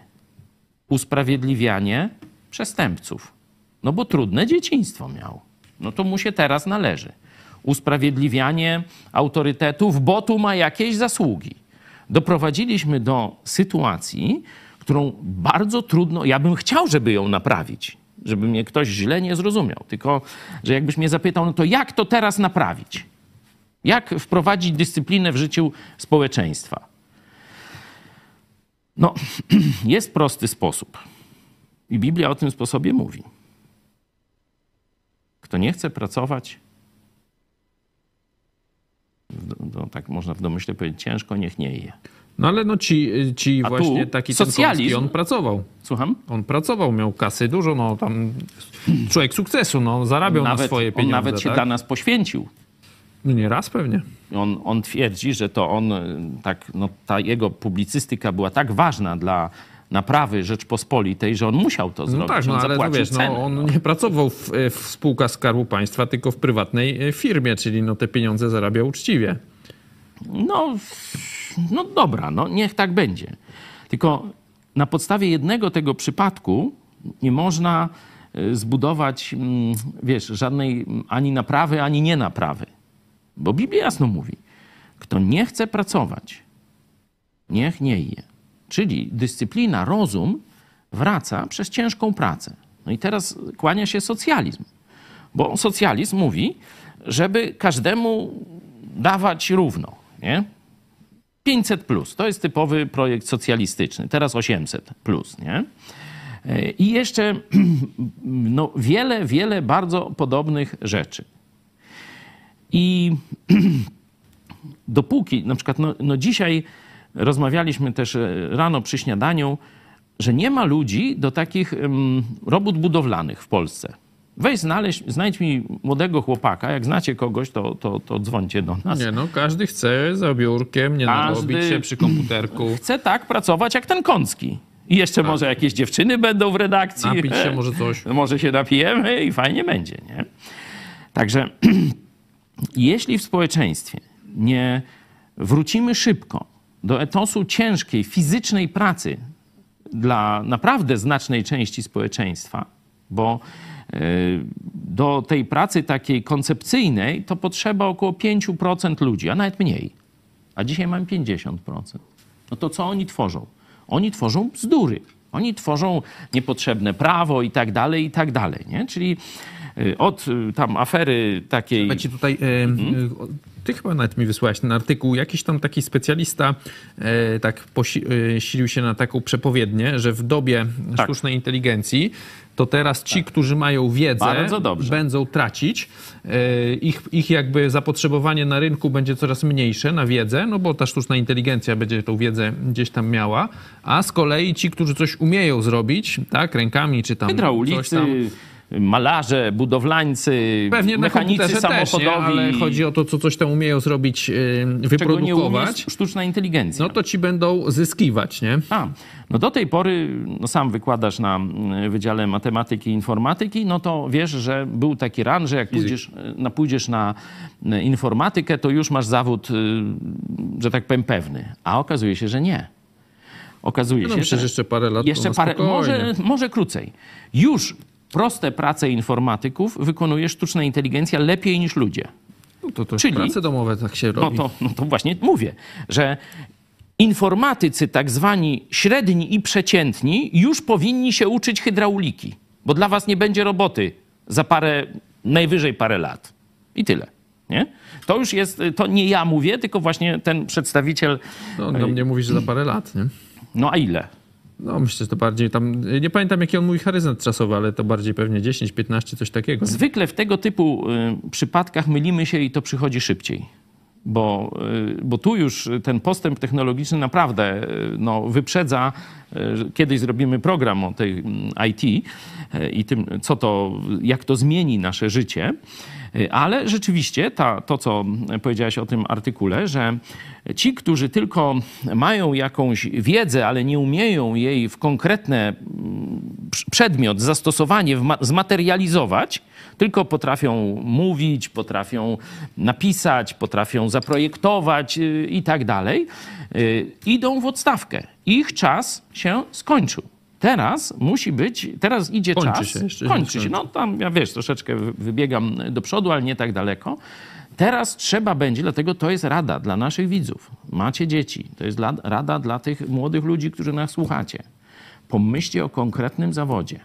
S3: Usprawiedliwianie przestępców. No bo trudne dzieciństwo miał. No to mu się teraz należy. Usprawiedliwianie autorytetów, bo tu ma jakieś zasługi. Doprowadziliśmy do sytuacji, którą bardzo trudno, ja bym chciał, żeby ją naprawić, żeby mnie ktoś źle nie zrozumiał. Tylko, że jakbyś mnie zapytał, no to jak to teraz naprawić? Jak wprowadzić dyscyplinę w życiu społeczeństwa? No, jest prosty sposób. I Biblia o tym sposobie mówi. Kto nie chce pracować, w- no, tak można w domyśle powiedzieć, ciężko, niech nie je.
S1: No ale no ci, ci
S3: A
S1: właśnie taki
S3: socjalizm.
S1: ten on pracował.
S3: Słucham?
S1: On pracował, miał kasy dużo, no tam człowiek sukcesu, no zarabiał na swoje
S3: on
S1: pieniądze.
S3: nawet się
S1: tak?
S3: dla nas poświęcił.
S1: No nie raz pewnie.
S3: On, on twierdzi, że to on, tak, no, ta jego publicystyka była tak ważna dla naprawy Rzeczpospolitej, że on musiał to
S1: No
S3: zrobić.
S1: tak, no
S3: on
S1: ale no wiesz,
S3: cenę.
S1: no, on nie pracował w, w spółkach Skarbu Państwa, tylko w prywatnej e, firmie, czyli no te pieniądze zarabiał uczciwie.
S3: No, no dobra, no niech tak będzie. Tylko na podstawie jednego tego przypadku nie można y, zbudować, mm, wiesz, żadnej mm, ani naprawy, ani nie naprawy. Bo Biblia jasno mówi, kto nie chce pracować, niech nie je. Czyli dyscyplina, rozum wraca przez ciężką pracę. No i teraz kłania się socjalizm. Bo socjalizm mówi, żeby każdemu dawać równo. Nie? 500 plus to jest typowy projekt socjalistyczny, teraz 800 plus. Nie? I jeszcze no, wiele, wiele bardzo podobnych rzeczy. I dopóki, na przykład, no, no dzisiaj rozmawialiśmy też e, rano przy śniadaniu, że nie ma ludzi do takich robót budowlanych w Polsce. Weź znaleźć, znajdź mi młodego chłopaka, jak znacie kogoś, to, to, to dzwońcie do nas.
S1: Nie no, każdy chce za biurkiem, nie
S3: Każdy-
S1: narobić się przy komputerku,
S3: Chce tak pracować jak ten Kącki. I jeszcze może jakieś dziewczyny będą w redakcji.
S1: napić się może coś.
S3: Może się napijemy i fajnie będzie, nie? Także jeśli w społeczeństwie nie wrócimy szybko do etosu ciężkiej, fizycznej pracy dla naprawdę znacznej części społeczeństwa, bo do tej pracy takiej koncepcyjnej to potrzeba około 5% ludzi, a nawet mniej. A dzisiaj mamy 50%. No to co oni tworzą? Oni tworzą bzdury. Oni tworzą niepotrzebne prawo i tak dalej, i tak dalej. Nie? Czyli y, od y, tam afery takiej...
S1: Będzie tutaj... E, mhm. Ty chyba nawet mi wysłałeś ten artykuł. Jakiś tam taki specjalista e, tak posilił się na taką przepowiednię, że w dobie tak. sztucznej inteligencji to teraz ci, tak. którzy mają wiedzę, będą tracić. E, ich, ich jakby zapotrzebowanie na rynku będzie coraz mniejsze na wiedzę, no bo ta sztuczna inteligencja będzie tą wiedzę gdzieś tam miała, a z kolei ci, którzy coś umieją zrobić, tak, rękami czy tam
S3: Hydraulicy,
S1: coś tam
S3: malarze, budowlańcy, Pewnie mechanicy samochodowi. Też,
S1: ale chodzi o to, co coś tam umieją zrobić, yy, wyprodukować.
S3: sztuczna inteligencja.
S1: No to ci będą zyskiwać, nie?
S3: A, no do tej pory, no sam wykładasz na mm, Wydziale Matematyki i Informatyki, no to wiesz, że był taki ran, że jak pójdziesz na, pójdziesz na informatykę, to już masz zawód, że tak powiem, pewny. A okazuje się, że nie. Okazuje
S1: no,
S3: się,
S1: że jeszcze parę lat
S3: jeszcze parę, może, może krócej. Już proste prace informatyków wykonuje sztuczna inteligencja lepiej niż ludzie.
S1: No to, to Czyli, prace domowe tak się
S3: robi. No to, no to właśnie mówię, że informatycy tak zwani średni i przeciętni już powinni się uczyć hydrauliki, bo dla was nie będzie roboty za parę, najwyżej parę lat. I tyle. Nie? To już jest, to nie ja mówię, tylko właśnie ten przedstawiciel...
S1: No, on do mnie mówi, że za parę lat, nie?
S3: No a ile?
S1: No myślę, że to bardziej tam, nie pamiętam jaki on mówi horyzont czasowy, ale to bardziej pewnie 10, 15, coś takiego.
S3: Zwykle w tego typu y, przypadkach mylimy się i to przychodzi szybciej. Bo, y, bo tu już ten postęp technologiczny naprawdę y, no, wyprzedza. Kiedyś zrobimy program o tej mm, IT i tym, co to, jak to zmieni nasze życie. Y, ale rzeczywiście ta, to, co powiedziałaś o tym artykule, że ci, którzy tylko mają jakąś wiedzę, ale nie umieją jej w konkretny mm, przedmiot, zastosowanie zmaterializować, tylko potrafią mówić, potrafią napisać, potrafią zaprojektować y, i tak dalej, y, idą w odstawkę. Ich czas się skończył. Teraz musi być, teraz idzie
S1: kończy
S3: czas.
S1: Się jeszcze
S3: kończy się. No tam, ja wiesz, troszeczkę wybiegam do przodu, ale nie tak daleko. Teraz trzeba będzie, dlatego to jest rada dla naszych widzów. Macie dzieci, to jest rada dla tych młodych ludzi, którzy nas słuchacie. Pomyślcie o konkretnym zawodzie.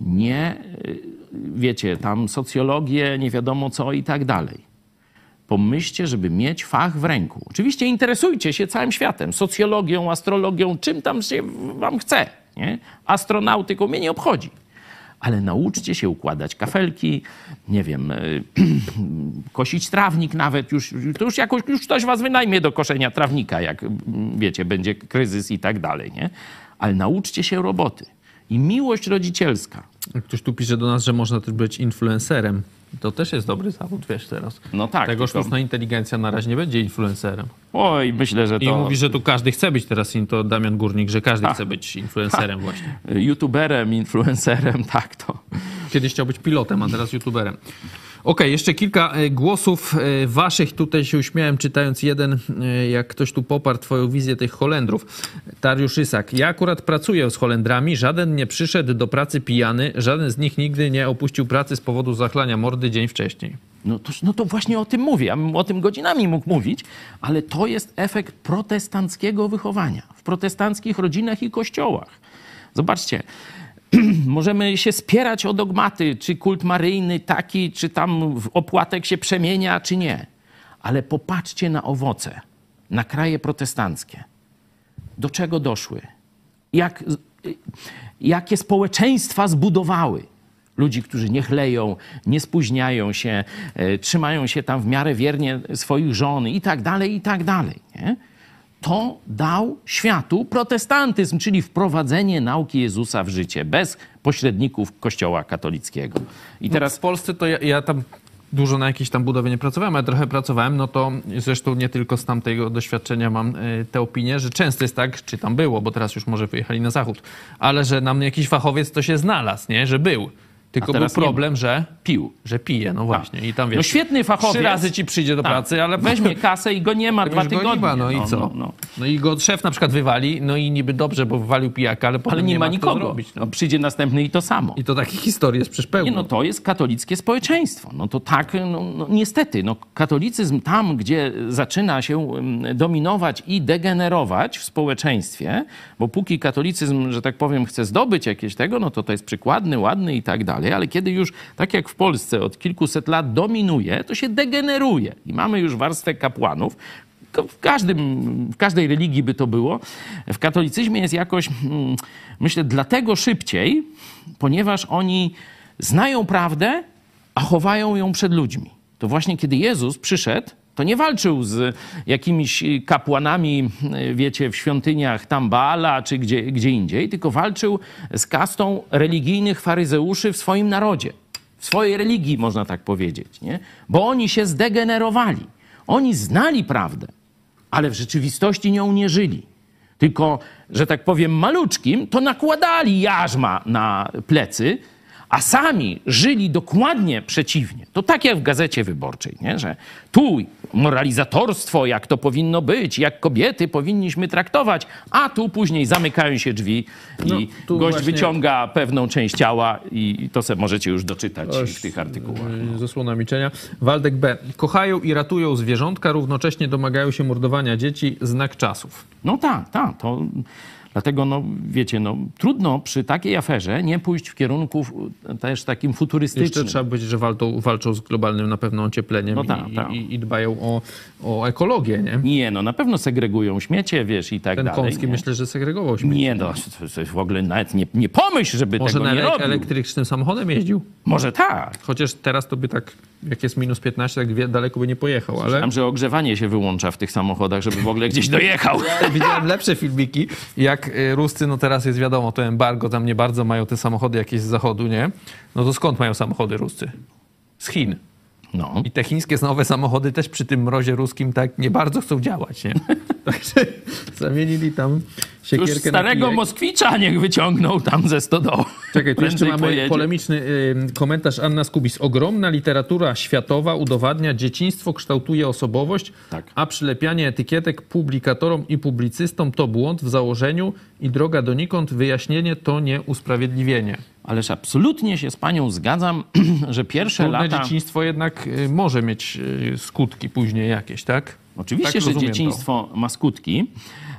S3: Nie, y, wiecie, tam socjologię, nie wiadomo co i tak dalej. Pomyślcie, żeby mieć fach w ręku. Oczywiście interesujcie się całym światem, socjologią, astrologią, czym tam się wam chce nie? Astronautyką mnie nie obchodzi. Ale nauczcie się układać kafelki, nie wiem, e, kosić trawnik nawet. Już, to już jakoś już ktoś was wynajmie do koszenia trawnika, jak wiecie, będzie kryzys i tak dalej. Nie? Ale nauczcie się roboty. I miłość rodzicielska.
S1: Ktoś tu pisze do nas, że można też być influencerem. To też jest dobry zawód, wiesz, teraz.
S3: No tak.
S1: Tego tylko... sztuczna inteligencja na razie nie będzie influencerem.
S3: Oj, myślę, że to...
S1: I mówi, że tu każdy chce być teraz, to Damian Górnik, że każdy ha. chce być influencerem ha. właśnie.
S3: YouTuberem, influencerem, tak to.
S1: Kiedyś chciał być pilotem, a teraz youtuberem. OK, jeszcze kilka e, głosów e, waszych. Tutaj się uśmiałem czytając jeden, e, jak ktoś tu poparł twoją wizję tych Holendrów. Tariusz Isak. Ja akurat pracuję z Holendrami. Żaden nie przyszedł do pracy pijany. Żaden z nich nigdy nie opuścił pracy z powodu zachlania mordy dzień wcześniej.
S3: No to, no to właśnie o tym mówię. Ja bym o tym godzinami mógł mówić, ale to jest efekt protestanckiego wychowania w protestanckich rodzinach i kościołach. Zobaczcie, możemy się spierać o dogmaty, czy kult maryjny taki, czy tam opłatek się przemienia, czy nie. Ale popatrzcie na owoce, na kraje protestanckie. Do czego doszły? Jak, jakie społeczeństwa zbudowały? Ludzi, którzy nie chleją, nie spóźniają się, e, trzymają się tam w miarę wiernie swoich żon i tak dalej, i tak dalej. Nie? To dał światu protestantyzm, czyli wprowadzenie nauki Jezusa w życie bez pośredników Kościoła katolickiego.
S1: I teraz no w Polsce to ja, ja, tam dużo na jakiejś tam budowie nie pracowałem, ale trochę pracowałem, no to zresztą nie tylko z tamtego doświadczenia mam y, tę opinię, że często jest tak, czy tam było, bo teraz już może wyjechali na zachód, ale że nam jakiś fachowiec to się znalazł, nie? Że był. Tylko był problem, że
S3: pił.
S1: Że pije, no właśnie. I tam wiesz,
S3: No świetny fachowiec.
S1: trzy razy ci przyjdzie do
S3: Tak.
S1: pracy, ale
S3: Weźmie kasę i go nie ma dwa
S1: Już go nie
S3: tygodnie.
S1: ma, no i co?
S3: No,
S1: No,
S3: no.
S1: i go szef na przykład wywali, no i niby dobrze, bo wywalił pijaka, ale
S3: Ale nie, ma
S1: kto
S3: nikogo.
S1: Zrobić, no.
S3: no. Przyjdzie następny i to samo.
S1: I to takie historie jest przecież pełno.
S3: Nie, no to jest katolickie społeczeństwo. No to tak, no, no niestety, no katolicyzm tam, gdzie zaczyna się mm, dominować i degenerować w społeczeństwie, bo póki katolicyzm, że tak powiem, chce zdobyć jakieś tego, no to to jest przykładny, ładny i tak dalej, ale kiedy już, tak jak w Polsce od kilkuset lat dominuje, to się degeneruje i mamy już warstwę kapłanów, w, każdym, w każdej religii by to było. W katolicyzmie jest jakoś, mm, myślę, dlatego szybciej, ponieważ oni znają prawdę, a chowają ją przed ludźmi. To właśnie kiedy Jezus przyszedł, to nie walczył z jakimiś kapłanami, wiecie, w świątyniach tam Baala czy gdzie, gdzie indziej, tylko walczył z kastą religijnych faryzeuszy w swoim narodzie. W swojej religii, można tak powiedzieć, nie? Bo oni się zdegenerowali. Oni znali prawdę, ale w rzeczywistości nią nie żyli. Tylko, że tak powiem, maluczkim, to nakładali jarzma na plecy, a sami żyli dokładnie przeciwnie. To tak jak w gazecie wyborczej, nie? że tu moralizatorstwo, jak to powinno być, jak kobiety powinniśmy traktować, a tu później zamykają się drzwi i
S1: No,
S3: gość
S1: właśnie-
S3: wyciąga pewną część ciała i to se możecie już doczytać w tych artykułach.
S1: Yy, Zasłona milczenia. Waldek B. Kochają i ratują zwierzątka, równocześnie domagają się mordowania dzieci. Znak czasów.
S3: No tak, tak. To dlatego, no wiecie, no, trudno przy takiej aferze nie pójść w kierunku też takim
S1: Jeszcze
S3: futurystycznym.
S1: trzeba powiedzieć, że walczą, walczą z globalnym na pewno ociepleniem
S3: No tak,
S1: i,
S3: tak.
S1: i, i dbają o, o ekologię, nie?
S3: Nie, no na pewno segregują śmiecie, wiesz, i tak
S1: Ten
S3: dalej.
S1: Kąski
S3: nie?
S1: myślę, że segregował śmieci.
S3: Nie, no, w ogóle nawet nie, nie pomyśl, żeby
S1: Może
S3: tego nie robił.
S1: elektrycznym samochodem jeździł?
S3: Może tak.
S1: Chociaż teraz to by tak, jak jest minus 15, tak daleko by nie pojechał, ale
S3: Tam, że ogrzewanie się wyłącza w tych samochodach, żeby w ogóle gdzieś dojechał.
S1: widziałem lepsze filmiki, jak y, Ruscy, no teraz jest wiadomo, to embargo, tam nie bardzo mają te samochody jakieś z zachodu, nie? No to skąd mają samochody Ruscy? Z Chin.
S3: No.
S1: I te chińskie nowe samochody też przy tym mrozie ruskim tak nie bardzo chcą działać, nie? Także zamienili tam
S3: Już
S1: siekierkę na
S3: starego. Moskwicza niech wyciągną tam ze stodoły.
S1: Czekaj, tu jeszcze mamy
S3: pojedzie.
S1: polemiczny y, komentarz Anna Skubis. Ogromna literatura światowa udowadnia, dzieciństwo kształtuje osobowość,
S3: Tak.
S1: a przylepianie etykietek publikatorom i publicystom to błąd w założeniu i droga donikąd, wyjaśnienie to nie usprawiedliwienie.
S3: Ależ absolutnie się z panią zgadzam, że pierwsze
S1: Trudne
S3: lata...
S1: dzieciństwo jednak y, może mieć y, skutki później jakieś, tak?
S3: Oczywiście,
S1: Tak
S3: że
S1: rozumiem to.
S3: dzieciństwo ma skutki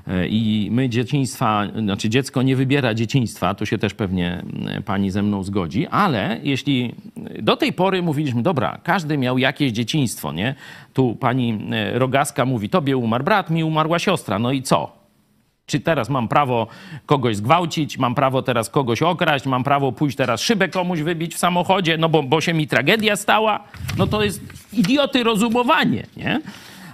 S3: e, i my dzieciństwa, znaczy dziecko nie wybiera dzieciństwa, tu się też pewnie m, pani ze mną zgodzi, ale jeśli do tej pory mówiliśmy, dobra, każdy miał jakieś dzieciństwo, nie? Tu pani e, Rogaska mówi, tobie umarł brat, mi umarła siostra, no i co? Czy teraz mam prawo kogoś zgwałcić, mam prawo teraz kogoś okraść, mam prawo pójść teraz szybę komuś wybić w samochodzie, no bo, bo się mi tragedia stała? No to jest idioty rozumowanie, nie?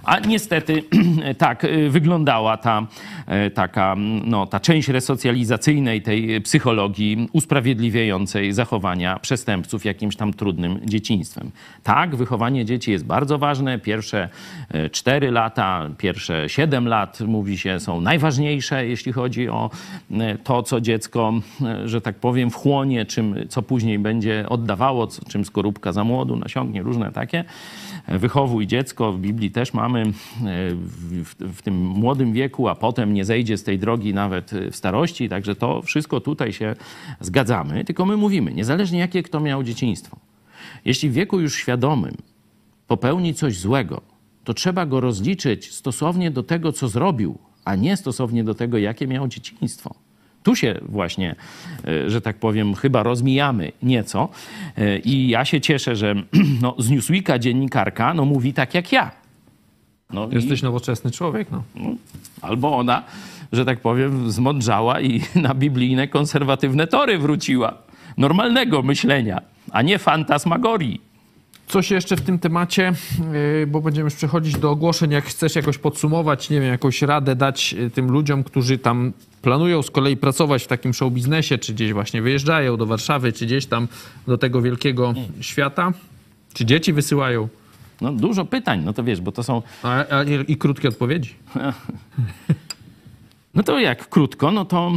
S3: A niestety tak y, wyglądała ta e, taka, no, ta część resocjalizacyjnej tej psychologii usprawiedliwiającej zachowania przestępców jakimś tam trudnym dzieciństwem. Tak, wychowanie dzieci jest bardzo ważne. Pierwsze 4 lata, pierwsze 7 lat, mówi się, są najważniejsze, jeśli chodzi o to, co dziecko, że tak powiem, wchłonie, czym, co później będzie oddawało, czym skorupka za młodu nasiągnie, różne takie. Wychowuj dziecko, w Biblii też mamy e, w, w, tym młodym wieku, a potem nie zejdzie z tej drogi nawet w starości, także to wszystko tutaj się zgadzamy. Tylko my mówimy, niezależnie jakie kto miał dzieciństwo, jeśli w wieku już świadomym popełni coś złego, to trzeba go rozliczyć stosownie do tego, co zrobił, a nie stosownie do tego, jakie miał dzieciństwo. Tu się właśnie, e, że tak powiem, chyba rozmijamy nieco. E, I ja się cieszę, że no, z Newsweeka dziennikarka no, mówi tak jak ja. No, i-
S1: Jesteś nowoczesny człowiek, no.
S3: albo ona, że tak powiem, zmądrzała i na biblijne konserwatywne tory wróciła. Normalnego myślenia, a nie fantasmagorii.
S1: Coś jeszcze w tym temacie, yy, bo będziemy już przechodzić do ogłoszeń. Jak chcesz jakoś podsumować, nie wiem, jakąś radę dać yy, tym ludziom, którzy tam planują z kolei pracować w takim show biznesie, czy gdzieś właśnie wyjeżdżają do Warszawy, czy gdzieś tam do tego wielkiego świata, czy dzieci wysyłają,
S3: No, dużo pytań, no to wiesz, bo to są
S1: a, a, i, i krótkie odpowiedzi.
S3: No to jak krótko, no to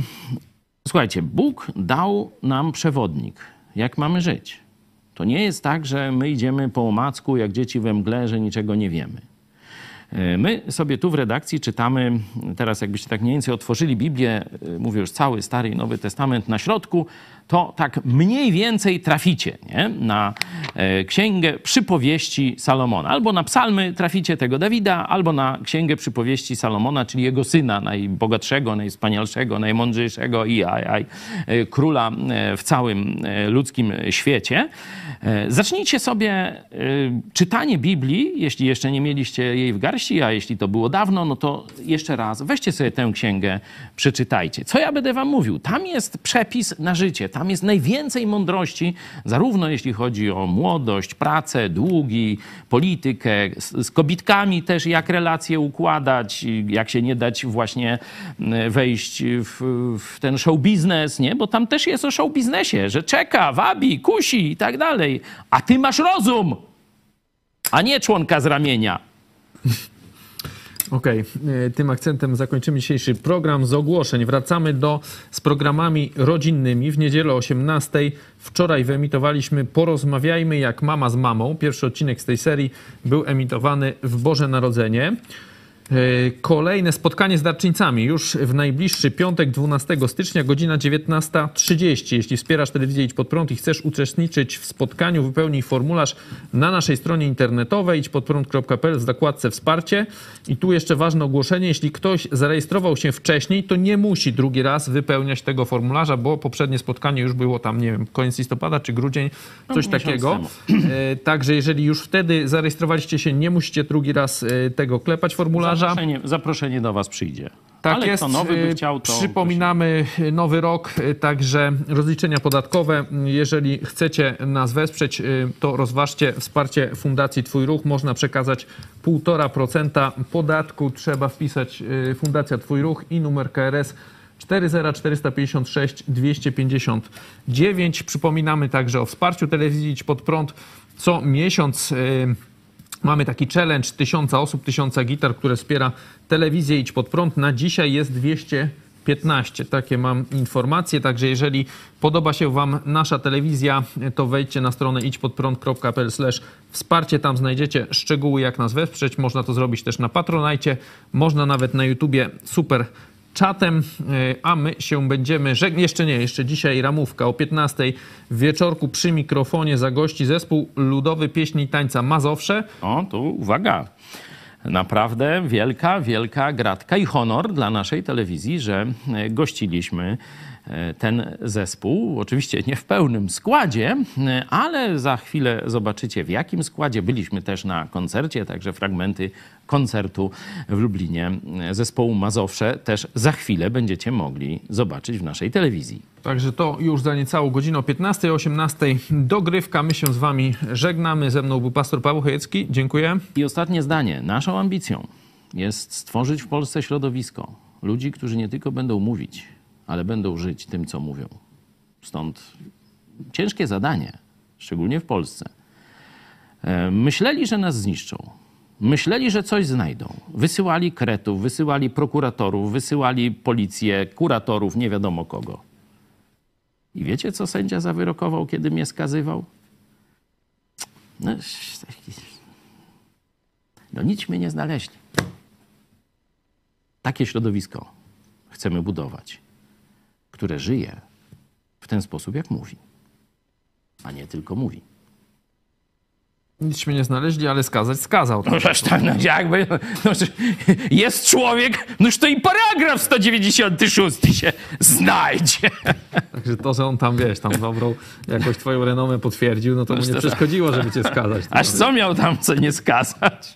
S3: słuchajcie, Bóg dał nam przewodnik, jak mamy żyć. To nie jest tak, że my idziemy po omacku, jak dzieci we mgle, że niczego nie wiemy. E, My sobie tu w redakcji czytamy, teraz jakbyście tak mniej więcej otworzyli Biblię, e, mówię już cały Stary i Nowy Testament na środku, to tak mniej więcej traficie nie? na e, księgę przypowieści Salomona. Albo na psalmy traficie tego Dawida, albo na księgę przypowieści Salomona, czyli jego syna, najbogatszego, najwspanialszego, najmądrzejszego i aj, aj, e, króla e, w całym ludzkim świecie. Zacznijcie sobie czytanie Biblii, jeśli jeszcze nie mieliście jej w garści, a jeśli to było dawno, no to jeszcze raz weźcie sobie tę księgę, przeczytajcie. Co ja będę wam mówił? Tam jest przepis na życie, tam jest najwięcej mądrości, zarówno jeśli chodzi o młodość, pracę, długi, politykę, z, z kobitkami też jak relacje układać, jak się nie dać właśnie wejść w, w ten show biznes, nie? Bo tam też jest o show biznesie, że czeka, wabi, kusi i tak dalej. A ty masz rozum, a nie członka z ramienia.
S1: Okej, e, tym akcentem zakończymy dzisiejszy program z ogłoszeń. Wracamy do z programami rodzinnymi. W niedzielę o 18 wczoraj wyemitowaliśmy Porozmawiajmy jak mama z mamą. Pierwszy odcinek z tej serii był emitowany w Boże Narodzenie. E, Kolejne spotkanie z darczyńcami już w najbliższy piątek 12 stycznia, godzina 19.30. Jeśli wspierasz telewizję Idź Pod Prąd i chcesz uczestniczyć w spotkaniu, wypełnij formularz na naszej stronie internetowej idźpodprąd.pl w zakładce wsparcie. I tu jeszcze ważne ogłoszenie, jeśli ktoś zarejestrował się wcześniej, to nie musi drugi raz wypełniać tego formularza, bo poprzednie spotkanie już było tam, nie wiem, koniec listopada czy grudzień, coś
S3: miesiąc
S1: takiego. E, Także jeżeli już wtedy zarejestrowaliście się, nie musicie drugi raz e, tego klepać formularza.
S3: Zaproszenie, zaproszenie do was przyjdzie.
S1: Tak
S3: Ale
S1: jest.
S3: kto nowy by
S1: Y,
S3: chciał, to...
S1: Przypominamy nowy rok, y, także rozliczenia podatkowe. Jeżeli chcecie nas wesprzeć, y, to rozważcie wsparcie Fundacji Twój Ruch. Można przekazać 1,5% podatku. Trzeba wpisać Fundacja Twój Ruch i numer KRS 40456 259. Przypominamy także o wsparciu telewizji Idź Pod Prąd. Co miesiąc Mamy taki challenge tysiąca osób, tysiąca gitar, które wspiera telewizję Idź Pod Prąd. Na dzisiaj jest 215. Takie mam informacje. Także jeżeli podoba się Wam nasza telewizja, to wejdźcie na stronę idźpodprąd.pl wsparcie. Tam znajdziecie szczegóły, jak nas wesprzeć. Można to zrobić też na Patronajcie. Można nawet na YouTubie super czatem, e, a my się będziemy żegnać. Jeszcze nie, jeszcze dzisiaj ramówka o 15 w wieczorku przy mikrofonie zagości zespół ludowy pieśni i tańca Mazowsze.
S3: O, tu uwaga. Naprawdę wielka, wielka gratka i honor dla naszej telewizji, że e, gościliśmy ten zespół. Oczywiście nie w pełnym składzie, e, ale za chwilę zobaczycie w jakim składzie. Byliśmy też na koncercie, także fragmenty koncertu w Lublinie zespołu Mazowsze też za chwilę będziecie mogli zobaczyć w naszej telewizji.
S1: Także to już za niecałą godzinę o 15, 18 dogrywka. My się z wami żegnamy. Ze mną był pastor Paweł Chojecki. Dziękuję.
S3: I ostatnie zdanie. Naszą ambicją jest stworzyć w Polsce środowisko ludzi, którzy nie tylko będą mówić, ale będą żyć tym, co mówią. Stąd ciężkie zadanie, szczególnie w Polsce. E, Myśleli, że nas zniszczą. Myśleli, że coś znajdą. Wysyłali kretów, wysyłali prokuratorów, wysyłali policję, kuratorów, nie wiadomo kogo. I wiecie, co sędzia zawyrokował, kiedy mnie skazywał? No, no nic mnie nie znaleźli. Takie środowisko chcemy budować, które żyje w ten sposób, jak mówi, a nie tylko mówi.
S1: Nic mnie nie znaleźli, ale skazać skazał.
S3: No przecież tak, no jakby, no, jest człowiek, noż to i paragraf 196 się znajdzie.
S1: Także to, że on tam, wiesz, tam dobrą jakoś twoją renomę potwierdził, no to mu nie przeszkodziło, żeby cię skazać.
S3: Aż co miał tam co nie skazać?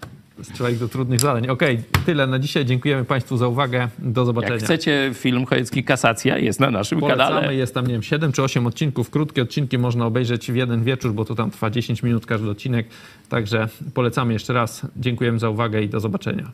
S1: Człowiek do trudnych zadań. Okej, tyle na dzisiaj. Dziękujemy Państwu za uwagę. Do zobaczenia.
S3: Jak chcecie film Chojecki Kasacja, jest na naszym
S1: Polecamy,
S3: kanale.
S1: jest tam, nie wiem, 7 czy 8 odcinków. Krótkie odcinki można obejrzeć w jeden wieczór, bo to tam trwa 10 minut każdy odcinek. Także polecamy jeszcze raz. Dziękujemy za uwagę i do zobaczenia.